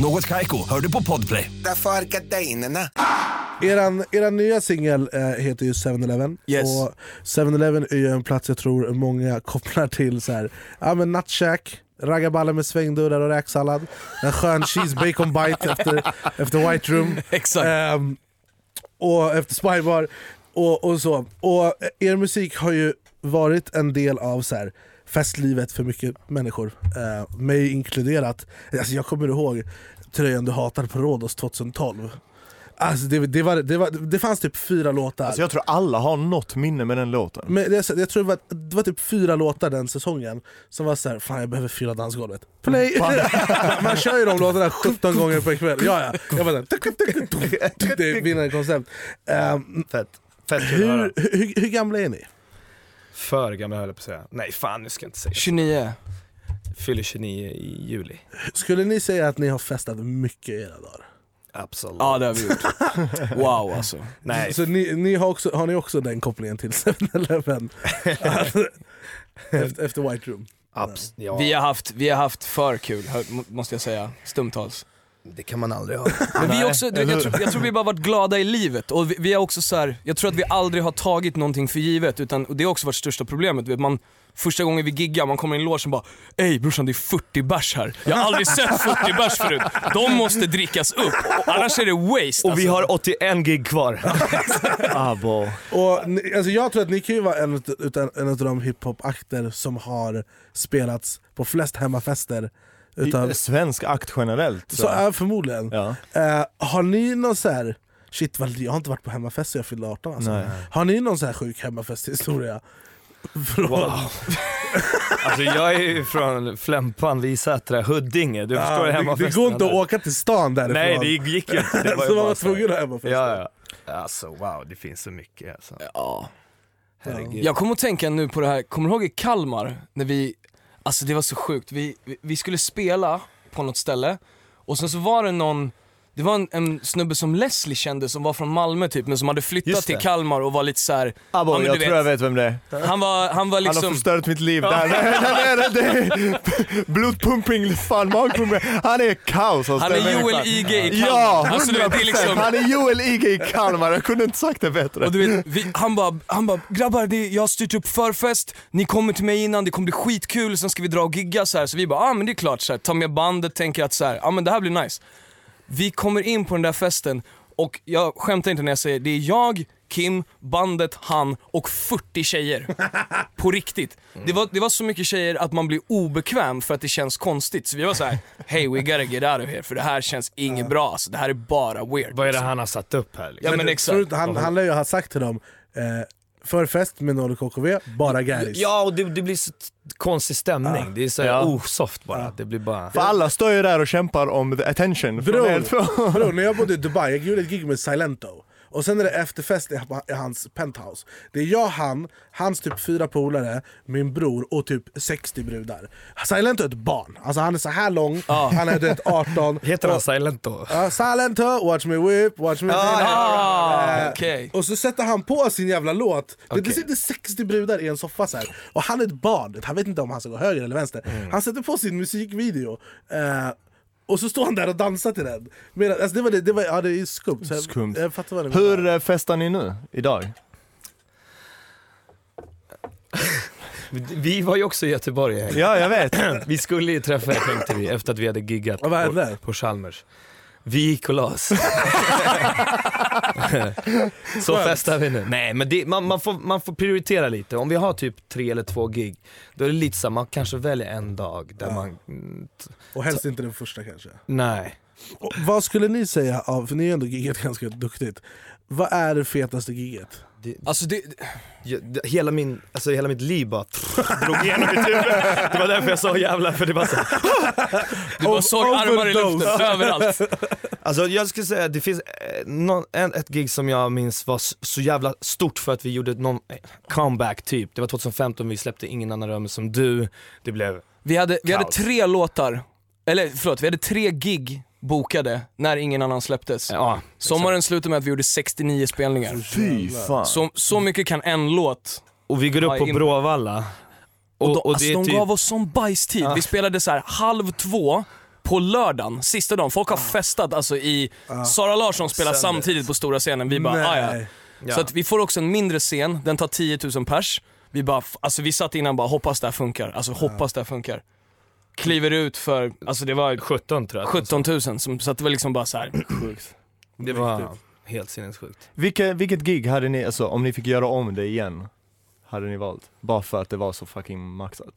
[SPEAKER 6] Något Kaiko, hör du på Podplay.
[SPEAKER 9] Därför är gardinerna.
[SPEAKER 3] Eran, eran nya singel eh, heter ju 7-Eleven
[SPEAKER 2] Yes.
[SPEAKER 3] och 7-Eleven är ju en plats jag tror många kopplar till så här, ja men nattkäk, raggarballe med svängdörrar och räksallad, en skön cheese bacon bite efter, efter White Room
[SPEAKER 2] Exakt.
[SPEAKER 3] Ehm, och efter Spybar och, och så. Och er musik har ju varit en del av så här, festlivet för mycket människor, eh, mig inkluderat. Alltså, jag kommer ihåg tröjan du hatade på Rhodos 2012. Alltså, det, det, var, det, var, det fanns typ fyra låtar.
[SPEAKER 4] Alltså jag tror alla har något minne med den låten.
[SPEAKER 3] Men det, jag tror det var, det var typ fyra låtar den säsongen som var såhär, fan jag behöver fylla dansgolvet. Play! Man kör ju de låtarna 17 gånger per kväll. Ja, ja. Jag bara, det är vinnande koncept. Um,
[SPEAKER 1] Fett. Fett höra.
[SPEAKER 3] hur, hur, hur gamla är ni?
[SPEAKER 1] För gamla höll jag på att säga. Nej fan, nu ska jag inte säga.
[SPEAKER 2] 29.
[SPEAKER 1] Fyller 29 i juli.
[SPEAKER 3] Skulle ni säga att ni har festat mycket i era dagar?
[SPEAKER 1] Absolut.
[SPEAKER 2] Ja det har vi gjort. Wow alltså.
[SPEAKER 1] Nej,
[SPEAKER 3] Så ni, ni har, också, har ni också den kopplingen till 7-Eleven? efter, efter White Room?
[SPEAKER 1] abs- ja,
[SPEAKER 2] Vi har haft, vi har haft för kul, måste jag säga, stundtals.
[SPEAKER 1] Det kan man aldrig ha.
[SPEAKER 2] Men vi också, du, jag, tror, jag tror vi bara varit glada i livet och vi, vi har också så här, jag tror att vi aldrig har tagit någonting för givet utan och det har också varit största problemet. Vet, Man, första gången vi giggar, man kommer in i en loge och bara Ey brorsan det är 40 bärs här. Jag har aldrig sett 40 bärs förut. De måste drickas upp, annars är det waste
[SPEAKER 1] Och vi
[SPEAKER 2] alltså.
[SPEAKER 1] har 81 gig kvar. Abo.
[SPEAKER 3] Och, alltså jag tror att ni kan ju vara en, utan, en av de hiphop-akter som har spelats på flest hemmafester. Utav,
[SPEAKER 4] Svensk akt generellt.
[SPEAKER 3] så är förmodligen.
[SPEAKER 4] Ja.
[SPEAKER 3] Eh, har ni någon så här Shit vad, jag har inte varit på hemmafest sedan jag fyllde 18 alltså.
[SPEAKER 4] Nej.
[SPEAKER 3] Har ni någon så här sjuk hemmafesthistoria? Från,
[SPEAKER 1] Wow. Alltså jag är ju från Flämpan, Visätra, Huddinge. Du förstår
[SPEAKER 3] det,
[SPEAKER 1] hemmafesterna
[SPEAKER 3] det går inte att åka till stan därifrån.
[SPEAKER 1] Nej det gick ju inte. Det var
[SPEAKER 3] så man var
[SPEAKER 1] så
[SPEAKER 3] tvungen att ha hemmafest.
[SPEAKER 1] Ja, ja. Alltså wow, det finns så mycket alltså.
[SPEAKER 2] Ja.
[SPEAKER 1] Herregud.
[SPEAKER 2] Jag kommer att tänka nu på det här, kommer du ihåg i Kalmar när vi, alltså det var så sjukt, vi, vi, skulle spela på något ställe och sen så var det någon det var en, en snubbe som Leslie kände som var från Malmö typ men som hade flyttat till Kalmar och var lite så här.
[SPEAKER 4] Abo,
[SPEAKER 2] Ja, men
[SPEAKER 4] jag
[SPEAKER 2] du
[SPEAKER 4] tror jag
[SPEAKER 2] vet.
[SPEAKER 4] vet vem det är.
[SPEAKER 2] han var, han var
[SPEAKER 4] Han har
[SPEAKER 2] liksom
[SPEAKER 4] förstört mitt liv blodpumping, fan magpumping. Han är kaos. alltså,
[SPEAKER 2] Han är Joel. IG i Kalmar.
[SPEAKER 4] Ja, 100%.
[SPEAKER 2] Alltså, vet, liksom-
[SPEAKER 4] Han är Joel IG i Kalmar, jag kunde inte sagt det bättre.
[SPEAKER 2] Och du vet, vi, han bara, han bara grabbar det, jag har styrt upp förfest, ni kommer till mig innan, det kommer bli skitkul, sen ska vi dra och gigga så här. Så vi bara, ah, men det är klart, så här, ta med bandet, tänker att så här, ah, men det här blir nice. Vi kommer in på den där festen och jag skämtar inte när jag säger det är jag, Kim, bandet, han och 40 tjejer. På riktigt. Det var, det var så mycket tjejer att man blir obekväm för att det känns konstigt. Så vi var så här: hey we gotta get out of here för det här känns inget bra alltså, det här är bara weird.
[SPEAKER 1] Vad är det han har satt upp här liksom?
[SPEAKER 2] Ja men exakt.
[SPEAKER 3] han, han lär ju ha sagt till dem, eh, förfest med noll KKV, bara Garris.
[SPEAKER 1] Ja och det, det blir så konstig stämning. Det är så
[SPEAKER 4] Ja.
[SPEAKER 1] osoft bara. Det blir bara...
[SPEAKER 4] För alla står ju där och kämpar om the attention.
[SPEAKER 3] Bror, bror, när jag bodde i Dubai, jag gjorde ett gig med Silento och sen är det efterfest i hans penthouse. Det är jag, han, hans typ fyra polare, min bror och typ 60 brudar. Silento är ett barn, alltså han är så här lång, han är du vet, 18.
[SPEAKER 1] Heter han
[SPEAKER 3] och,
[SPEAKER 1] Silent då?
[SPEAKER 3] Ja, Silento, watch me whip, watch me
[SPEAKER 2] Ah,
[SPEAKER 3] Eh,
[SPEAKER 2] okej.
[SPEAKER 3] Och så sätter han på sin jävla låt. Det, det
[SPEAKER 1] Okej.
[SPEAKER 3] sitter 60 brudar i en soffa så här. och han är ett barn, han vet inte om han ska gå höger eller vänster. Han sätter på sin musikvideo. Eh, och så står han där och dansar till den. Men, alltså, det, var det, det, var, ja, det är skumt. Så jag,
[SPEAKER 4] Skumt.
[SPEAKER 3] Jag fattar vad menar.
[SPEAKER 4] Hur eh, festar ni nu, idag?
[SPEAKER 1] Vi- var ju också i Göteborg.
[SPEAKER 4] Ja, jag vet.
[SPEAKER 1] Vi skulle ju träffa er tänkte vi, efter att vi hade giggat på, på Chalmers. Vi gick och la oss. Så festar vi nu. Nej men det, man, man, får, man får prioritera lite. Om vi har typ tre eller två gig, då är det lite så här, man kanske väljer en dag där
[SPEAKER 3] Ja.
[SPEAKER 1] man,
[SPEAKER 3] Och helst inte den första kanske.
[SPEAKER 1] nej.
[SPEAKER 3] Och vad skulle ni säga, av, för ni har ändå giggat ganska duktigt, vad är det fetaste giget?
[SPEAKER 1] Det,
[SPEAKER 2] Alltså det,
[SPEAKER 1] det- hela, min, alltså hela mitt liv bara drog igenom mitt huvud. Det var därför jag sa jävlar, för det var så
[SPEAKER 2] du bara såg armar i luften överallt.
[SPEAKER 1] Alltså jag skulle säga det finns eh, någon, en, ett gig som jag minns var så, jävla stort för att vi gjorde någon eh, comeback typ. Det var 2015, vi släppte Ingen annan römer som du. Det blev,
[SPEAKER 2] Vi hade, vi hade
[SPEAKER 1] Kaos.
[SPEAKER 2] tre låtar, eller förlåt, vi hade tre gig bokade när ingen annan släpptes.
[SPEAKER 1] ja.
[SPEAKER 2] Sommaren slutade med att vi gjorde 69 spelningar.
[SPEAKER 4] Fy fan.
[SPEAKER 2] Så, så mycket kan en låt.
[SPEAKER 1] Och vi går upp
[SPEAKER 2] Ja,
[SPEAKER 1] på Bråvalla.
[SPEAKER 2] Och,
[SPEAKER 1] Och,
[SPEAKER 2] de,
[SPEAKER 1] och
[SPEAKER 2] alltså, de
[SPEAKER 1] typ,
[SPEAKER 2] gav oss sån bajstid.
[SPEAKER 1] Ja.
[SPEAKER 2] Vi spelade så här halv två på lördagen, sista dagen. Folk har festat alltså i... Sara Larsson spelar
[SPEAKER 1] Sönder.
[SPEAKER 2] samtidigt på stora scenen. Vi bara, ah, ja.
[SPEAKER 1] Ja.
[SPEAKER 2] Så att vi får också en mindre scen, den tar 10 000 pers. Vi bara, alltså vi satt innan bara hoppas det här funkar, alltså hoppas det här funkar. Kliver ut för, alltså det var
[SPEAKER 1] 17 tror jag.
[SPEAKER 2] 17 000, som, så att det var liksom bara så här.
[SPEAKER 1] Det var helt sinnessjukt.
[SPEAKER 4] Vilket, vilket gig hade ni, alltså om ni fick göra om det igen, hade ni valt? Bara för att det var så fucking maxat?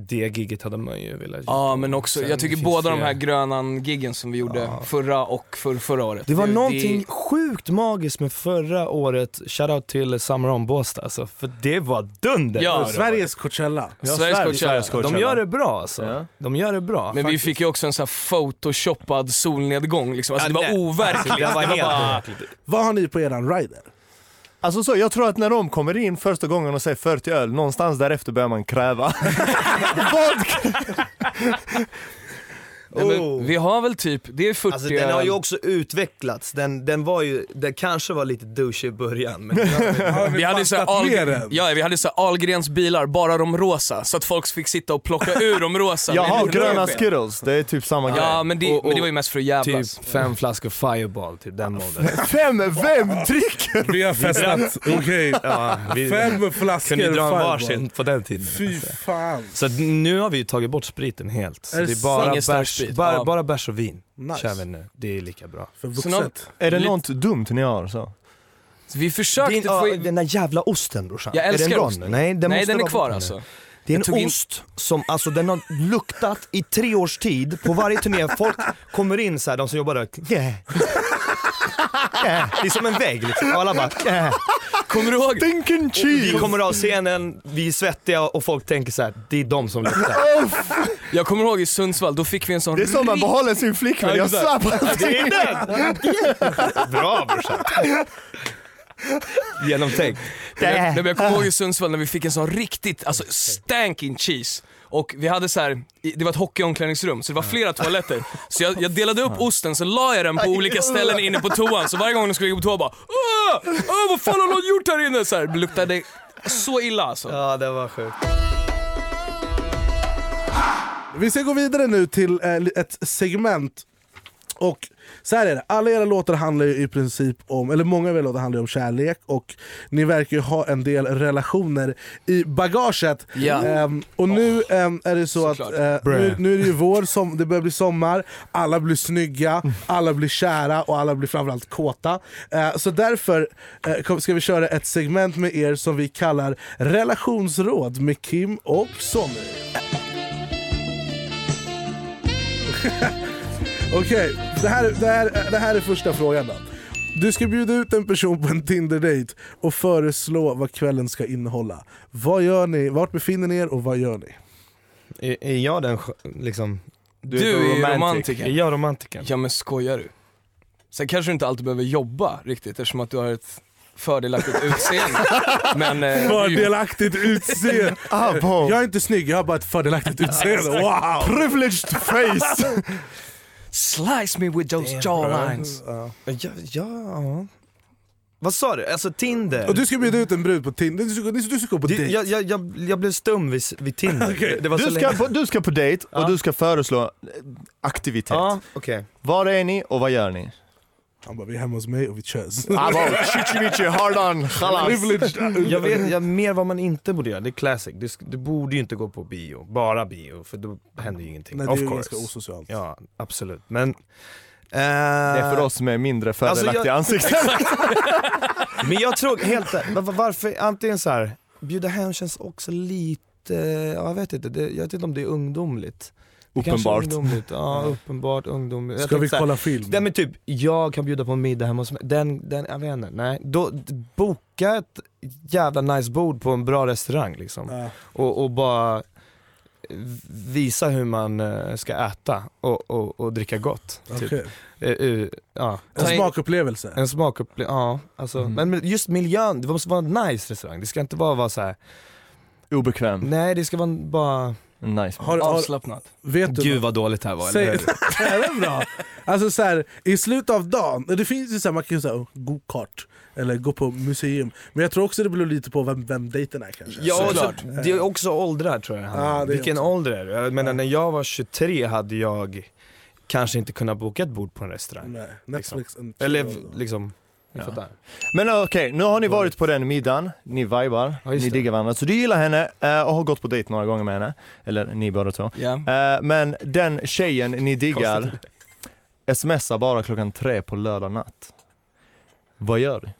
[SPEAKER 1] Det giget hade man ju velat
[SPEAKER 2] Ja men också,
[SPEAKER 1] Sen
[SPEAKER 2] jag tycker båda de här Grönan-giggen som vi gjorde
[SPEAKER 1] Ja.
[SPEAKER 2] förra och för, förra året.
[SPEAKER 1] Det var någonting sjukt magiskt med förra året, shoutout till Summer on Båstad alltså, för det var dunder
[SPEAKER 2] Ja.
[SPEAKER 3] Sveriges Coachella.
[SPEAKER 4] Ja,
[SPEAKER 2] Sveriges
[SPEAKER 4] Sverige-
[SPEAKER 2] Coachella.
[SPEAKER 1] De gör det bra alltså.
[SPEAKER 4] Ja.
[SPEAKER 1] De gör det bra.
[SPEAKER 2] Men vi
[SPEAKER 1] faktiskt.
[SPEAKER 2] fick ju också en sån här photoshoppad solnedgång liksom. Alltså
[SPEAKER 1] Ja,
[SPEAKER 2] det var overkligt.
[SPEAKER 1] Det var helt
[SPEAKER 2] bara...
[SPEAKER 3] Vad har ni på eran rider?
[SPEAKER 4] Alltså så, jag tror att när de kommer in första gången och säger 40 öl, någonstans därefter börjar man kräva.
[SPEAKER 2] Nej, men vi har väl typ, det är 40
[SPEAKER 1] Alltså den har ju också utvecklats, den, den var ju, den kanske var lite douche i början men
[SPEAKER 2] Vi hade så Ahl... ja, vi hade så Ahlgrens bilar, bara de rosa, så att folk fick sitta och plocka ur de rosa.
[SPEAKER 4] Jaha, gröna. Skittles, det är typ samma grej.
[SPEAKER 2] Ja men det,
[SPEAKER 1] Och-
[SPEAKER 2] men det var ju mest för att jävlas.
[SPEAKER 1] typ fem flaskor fireball, typ den modellen.
[SPEAKER 4] Vem, vem dricker?
[SPEAKER 3] Vi har festat, okej.
[SPEAKER 1] Ja, vi
[SPEAKER 3] Fem flaskor
[SPEAKER 1] kunde dra en varsin på den tiden.
[SPEAKER 3] Fy fan.
[SPEAKER 1] Så nu har vi ju tagit bort spriten helt. Så
[SPEAKER 3] Är det
[SPEAKER 1] är bara
[SPEAKER 2] sant?
[SPEAKER 1] Bärs, bara, bara bärs och vin
[SPEAKER 3] Nice.
[SPEAKER 1] kör vi nu. Det är lika bra.
[SPEAKER 3] För vuxet.
[SPEAKER 4] Är det
[SPEAKER 2] Lite-
[SPEAKER 4] något dumt ni har så?
[SPEAKER 2] Så vi försökte
[SPEAKER 1] Din,
[SPEAKER 2] få in...
[SPEAKER 1] den där jävla osten brorsan.
[SPEAKER 2] Jag
[SPEAKER 1] är
[SPEAKER 2] älskar
[SPEAKER 1] den bra
[SPEAKER 2] ost.
[SPEAKER 1] nu? Nej den,
[SPEAKER 2] Nej den är kvar
[SPEAKER 1] nu.
[SPEAKER 2] alltså.
[SPEAKER 1] Det är en
[SPEAKER 2] tog in-
[SPEAKER 1] ost som, alltså den har luktat i tre års tid på varje turné. Folk kommer in så här, de som jobbar där, yeah. Yeah. Det är som en vägg liksom. Och alla bara, yeah.
[SPEAKER 2] Kommer du ihåg?
[SPEAKER 4] Stinking cheese!
[SPEAKER 1] Vi kommer av scenen, vi är svettiga och folk tänker så här, det är de som luktar.
[SPEAKER 2] Jag kommer ihåg i Sundsvall, då fick vi en sån
[SPEAKER 4] Det är som man behåller sin flickvän,
[SPEAKER 2] Ja,
[SPEAKER 4] jag på
[SPEAKER 1] Det är den! Bra brorsan. Genomtänkt.
[SPEAKER 2] Nej, men jag kommer ihåg i Sundsvall när vi fick en sån riktigt, alltså stanking cheese. Och vi hade så här, det var ett hockeyomklädningsrum så det var flera toaletter. Så jag, jag delade upp osten, så la jag den på olika ställen inne på toan. Så varje gång de skulle gå på toa bara Åh! Åh, vad fan har någon gjort här inne? Så här, det luktade så illa alltså.
[SPEAKER 1] Ja det var sjukt.
[SPEAKER 3] Vi ska gå vidare nu till eh, ett segment. Och så här är det, alla era låtar handlar ju i princip om, eller många av era låtar handlar om kärlek och ni verkar ju ha en del relationer i bagaget.
[SPEAKER 2] Ja.
[SPEAKER 3] Ehm, och nu ehm, är det så
[SPEAKER 2] Såklart.
[SPEAKER 3] att eh, nu, nu är det ju vår, som, det börjar bli sommar, alla blir snygga, alla blir kära och alla blir framförallt kåta. Eh, så därför kom- ska vi köra ett segment med er som vi kallar relationsråd med Kim och Sonny. Okej, det, här, det, här, det här är första frågan då. Du ska bjuda ut en person på en Tinder-date och föreslå vad kvällen ska innehålla. Vad gör ni? Vart befinner ni er och vad gör ni?
[SPEAKER 1] Är, är jag den sk- liksom,
[SPEAKER 2] Du är ju
[SPEAKER 1] är jag romantiker?
[SPEAKER 2] Ja men skojar du? Sen kanske du inte alltid behöver jobba riktigt eftersom att du har ett fördelaktigt utseende. Men... eh,
[SPEAKER 3] Fördelaktigt utseende!
[SPEAKER 4] Ah.
[SPEAKER 3] Jag är inte snygg, jag har bara ett fördelaktigt utseende. Wow!
[SPEAKER 4] Privileged face!
[SPEAKER 2] Slice me with those jawlines.
[SPEAKER 1] Ja, ja, ja. Vad sa du? Alltså Tinder?
[SPEAKER 3] Och du ska bjuda ut en brud på Tinder, du ska, du ska gå på dejt.
[SPEAKER 1] jag, jag, jag, jag blev stum vid, vid Tinder.
[SPEAKER 3] Okej.
[SPEAKER 1] Det, det var så
[SPEAKER 4] Du ska, på, du ska på dejt och
[SPEAKER 1] Ja.
[SPEAKER 4] du ska föreslå aktivitet.
[SPEAKER 1] Ja, okej.
[SPEAKER 4] Var är ni och vad gör ni?
[SPEAKER 3] Han bara, vi är hemma hos mig och vi körs.
[SPEAKER 4] Abo, chichi hard on, chalas.
[SPEAKER 1] Jag vet jag, mer vad man inte borde göra, det är classic. Du, du borde ju inte gå på bio, bara bio, för då händer ju ingenting.
[SPEAKER 3] Nej, det
[SPEAKER 1] of
[SPEAKER 3] är ju
[SPEAKER 1] course.
[SPEAKER 3] ganska osocialt.
[SPEAKER 1] Ja, absolut. Men...
[SPEAKER 4] Det är för oss med mindre fördelaktiga
[SPEAKER 1] jag-
[SPEAKER 4] ansikten.
[SPEAKER 1] Men jag tror helt var- varför, antingen så här, bjuda hem känns också lite, ja, jag vet inte, det, jag vet inte om det är ungdomligt.
[SPEAKER 4] Uppenbart.
[SPEAKER 1] Ungdomligt. Ja, uppenbart ungdomligt.
[SPEAKER 3] Ska vi kolla film?
[SPEAKER 1] Nej men typ, jag kan bjuda på en middag hemma hos mig, den, den, jag vet inte, nej. Då, boka ett jävla nice bord på en bra restaurang liksom.
[SPEAKER 3] Ja.
[SPEAKER 1] Och, och bara visa hur man eh, ska äta och, och, och dricka gott. Typ.
[SPEAKER 3] Okej.
[SPEAKER 1] Eh, eh, ja.
[SPEAKER 3] En smakupplevelse.
[SPEAKER 1] En smakupplevelse, ja. Alltså,
[SPEAKER 4] Mm.
[SPEAKER 1] Men just miljön, det måste vara en nice restaurang. Det ska inte bara vara så här.
[SPEAKER 4] Obekväm.
[SPEAKER 1] nej det ska vara bara...
[SPEAKER 4] Nice.
[SPEAKER 3] Har, har,
[SPEAKER 2] Avslappnat.
[SPEAKER 3] vet du
[SPEAKER 1] Gud vad dåligt det här var,
[SPEAKER 3] Säg,
[SPEAKER 1] eller hur?
[SPEAKER 3] är det bra? Alltså så här, i slutet av dagen, det finns ju så här, man kan ju säga go-kart eller gå på museum, men jag tror också det beror lite på vem, vem dejten är kanske.
[SPEAKER 1] Ja, så, det är också åldrar tror jag.
[SPEAKER 3] Är
[SPEAKER 1] Vilken
[SPEAKER 3] också.
[SPEAKER 1] ålder är det? Jag menar när jag var 23 hade jag kanske inte kunnat boka ett bord på en restaurang.
[SPEAKER 3] Nej, Netflix and
[SPEAKER 1] Eller liksom,
[SPEAKER 4] Ja.
[SPEAKER 1] fattar.
[SPEAKER 4] Men okej, nu har ni varit på den middagen, ni vibar,
[SPEAKER 1] Ja, just
[SPEAKER 4] ni
[SPEAKER 1] det.
[SPEAKER 4] diggar varandra. Så du gillar henne eh, och har gått på dejt några gånger med henne. Eller ni båda två.
[SPEAKER 2] Ja.
[SPEAKER 4] Eh, Men den tjejen ni diggar smsar bara klockan tre på lördag natt. Vad gör du?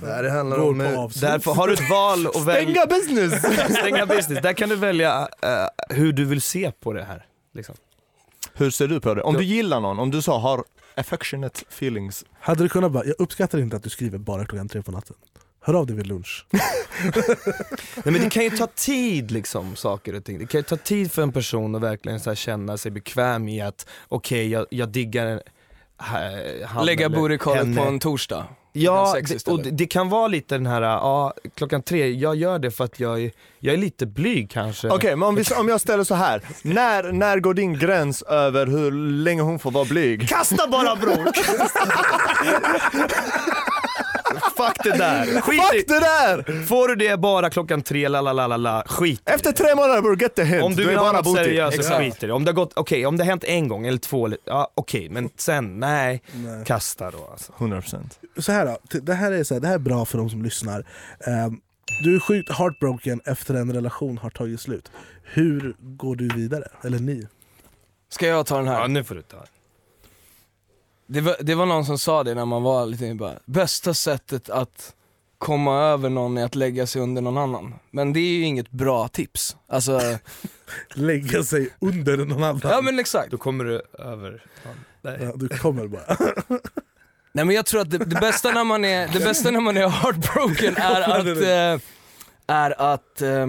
[SPEAKER 1] Där det handlar om, eh, därför har du ett val och välja,
[SPEAKER 4] Stänga business!
[SPEAKER 1] stänga business. Där kan du välja eh, hur du vill se på det här. Liksom.
[SPEAKER 4] Hur ser du på det? Om du gillar någon, om du så har affectionate feelings.
[SPEAKER 3] Hade du kunnat bara, jag uppskattar inte att du skriver bara klockan tre på natten. Hör av dig vid lunch.
[SPEAKER 1] Nej men det kan ju ta tid liksom, saker och ting. Det kan ju ta tid för en person att verkligen så här, känna sig bekväm i att, okej jag, jag diggar han
[SPEAKER 2] Lägga
[SPEAKER 1] henne.
[SPEAKER 2] på en torsdag.
[SPEAKER 1] Ja, det, och det, det kan vara lite den här, ja klockan tre, jag gör det för att jag är, jag är lite blyg kanske.
[SPEAKER 4] Okej, men om, vi, om jag ställer så här. När, när går din gräns över hur länge hon får vara blyg?
[SPEAKER 1] Kasta bara bror! Fuck det där, skit i,
[SPEAKER 4] Fuck det där!
[SPEAKER 1] Får du det bara klockan tre, la la la la la, skit i
[SPEAKER 4] Efter tre månader bror, get the hint.
[SPEAKER 1] Om du vill ha
[SPEAKER 4] bara
[SPEAKER 1] något seriöst så skiter i det. Om det har gått, okej om det har hänt en gång eller två, eller- ja okej men sen, nej,
[SPEAKER 3] Nej.
[SPEAKER 1] kasta då alltså.
[SPEAKER 4] 100%.
[SPEAKER 3] Så här då, t- det här, är så här, det här är bra för de som lyssnar. Ehm, du är sjukt heartbroken efter en relation har tagit slut. Hur går du vidare? Eller ni?
[SPEAKER 2] Ska jag ta den här?
[SPEAKER 1] Ja nu får du ta.
[SPEAKER 2] Det var, det var någon som sa det när man var lite bara, bästa sättet att komma över någon är att lägga sig under någon annan. Men det är ju inget bra tips. Alltså,
[SPEAKER 3] Lägga sig under någon annan?
[SPEAKER 2] ja men exakt.
[SPEAKER 1] Då kommer du över, nej.
[SPEAKER 3] Ja, du kommer bara.
[SPEAKER 2] Nej men jag tror att det, det, bästa, när man är, det bästa när man är heartbroken är att, eh, är att eh,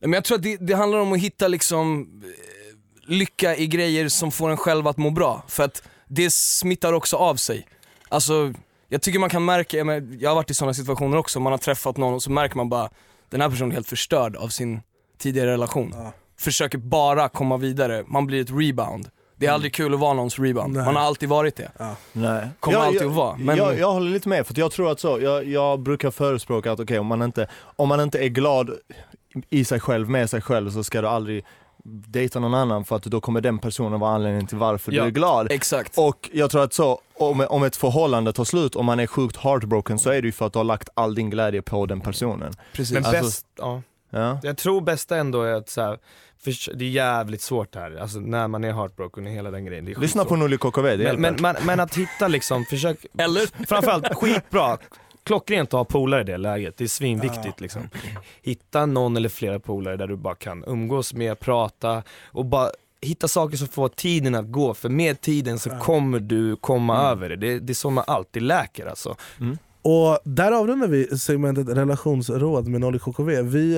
[SPEAKER 2] men jag tror att det, det handlar om att hitta liksom eh, lycka i grejer som får en själv att må bra. För att det smittar också av sig. Alltså, jag tycker man kan märka, jag, har varit i sådana situationer också, man har träffat någon och så märker man bara, den här personen är helt förstörd av sin tidigare relation.
[SPEAKER 3] Ja.
[SPEAKER 2] Försöker bara komma vidare, man blir ett rebound. Det är aldrig kul att vara någons rebound,
[SPEAKER 3] Nej.
[SPEAKER 2] man har alltid varit det.
[SPEAKER 4] Nej.
[SPEAKER 2] Kommer
[SPEAKER 4] jag,
[SPEAKER 2] alltid
[SPEAKER 4] jag,
[SPEAKER 2] att vara, men-
[SPEAKER 4] Jag, jag håller lite med, för jag tror att så, jag, jag brukar förespråka att okej, om, man inte, om man inte är glad i sig själv, med sig själv, så ska du aldrig dejta någon annan för att då kommer den personen vara anledningen till varför
[SPEAKER 1] Ja.
[SPEAKER 4] du är glad.
[SPEAKER 2] Exakt.
[SPEAKER 4] Och jag tror att så, om, om ett förhållande tar slut, om man är sjukt heartbroken, så är det ju för att du har lagt all din glädje på den personen.
[SPEAKER 2] Precis.
[SPEAKER 1] Men
[SPEAKER 4] Alltså-
[SPEAKER 1] bäst, ja.
[SPEAKER 4] Ja.
[SPEAKER 1] Jag tror bästa ändå är att så här, för det är jävligt svårt här, alltså när man är heartbroken och hela den grejen.
[SPEAKER 4] Lyssna på. Nolly KKV, det
[SPEAKER 1] men, men, men, men att hitta liksom, försök,
[SPEAKER 2] Eller?
[SPEAKER 1] framförallt skitbra, klockrent att ha polare i det läget, det är svinviktigt liksom. Hitta någon eller flera polare där du bara kan umgås med, prata och bara hitta saker som får tiden att gå, för med tiden så kommer du komma över det. det. Det är så man alltid läker alltså.
[SPEAKER 3] Och där avrundar vi segmentet relationsråd med Nolly KKV. Vi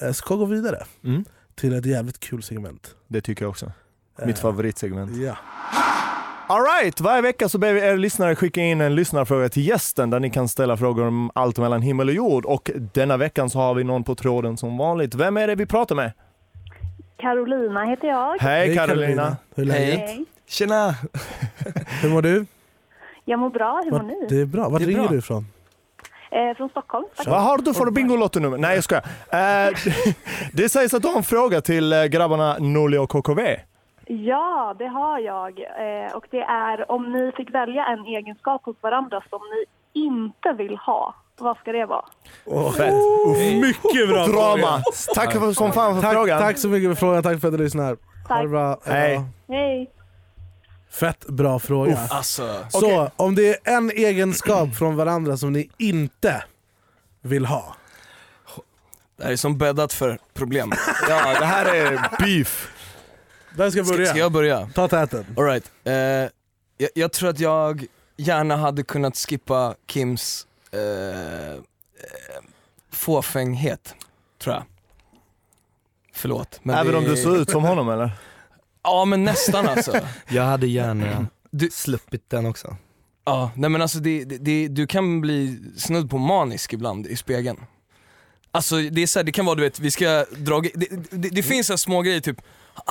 [SPEAKER 3] eh, ska gå vidare
[SPEAKER 4] Mm.
[SPEAKER 3] till ett jävligt kul segment.
[SPEAKER 4] Det tycker jag också. Mitt
[SPEAKER 3] Eh,
[SPEAKER 4] favoritsegment.
[SPEAKER 3] Ja.
[SPEAKER 4] Alright, varje vecka så ber vi er lyssnare skicka in en lyssnarfråga till gästen där ni kan ställa frågor om allt mellan himmel och jord. Och denna veckan så har vi någon på tråden som vanligt. Vem är det vi pratar med?
[SPEAKER 10] Carolina heter jag.
[SPEAKER 4] Hej Carolina.
[SPEAKER 3] Hur är läget?
[SPEAKER 10] Hej.
[SPEAKER 1] Tjena!
[SPEAKER 3] Hur mår du?
[SPEAKER 10] Jag mår bra, hur mår ni?
[SPEAKER 3] Det är bra. Var
[SPEAKER 1] Det är
[SPEAKER 3] ringer
[SPEAKER 1] bra.
[SPEAKER 3] du ifrån?
[SPEAKER 10] Eh, från Stockholm.
[SPEAKER 4] Vad har du för Bingolotto-nummer? Nej jag skojar. Eh, det sägs att du har en fråga till eh, grabbarna Norli och KKV.
[SPEAKER 10] Ja, det har jag. Eh, och det är om ni fick välja en egenskap hos varandra som ni inte vill ha. Vad ska det vara?
[SPEAKER 4] Fett.
[SPEAKER 3] Mycket bra
[SPEAKER 4] Drama. Tack för, som fan för
[SPEAKER 3] Tack,
[SPEAKER 4] frågan.
[SPEAKER 3] tack så mycket för frågan, tack för att du lyssnar. Ha det bra.
[SPEAKER 4] Hej.
[SPEAKER 10] Hej.
[SPEAKER 3] Fett bra fråga.
[SPEAKER 2] Alltså,
[SPEAKER 3] Så, om det är en egenskap från varandra som ni inte vill ha.
[SPEAKER 2] det här är som bäddat för problem.
[SPEAKER 4] Ja, det här är beef.
[SPEAKER 3] Vem ska
[SPEAKER 2] Ska,
[SPEAKER 3] börja?
[SPEAKER 2] ska jag börja?
[SPEAKER 3] Ta täten.
[SPEAKER 2] Alright, eh, jag, jag tror att jag gärna hade kunnat skippa Kims eh, eh, fåfänghet, tror jag. Förlåt. Men
[SPEAKER 4] Även
[SPEAKER 2] det-
[SPEAKER 4] om du ser ut som honom eller?
[SPEAKER 2] Ja men nästan alltså.
[SPEAKER 1] Jag hade gärna
[SPEAKER 2] Du-
[SPEAKER 1] sluppit den också.
[SPEAKER 2] Ja, nej men alltså det, det, det, du kan bli snudd på manisk ibland i spegeln. Alltså det är så här, det kan vara du vet, vi ska dra, det, det, det finns så små grejer typ,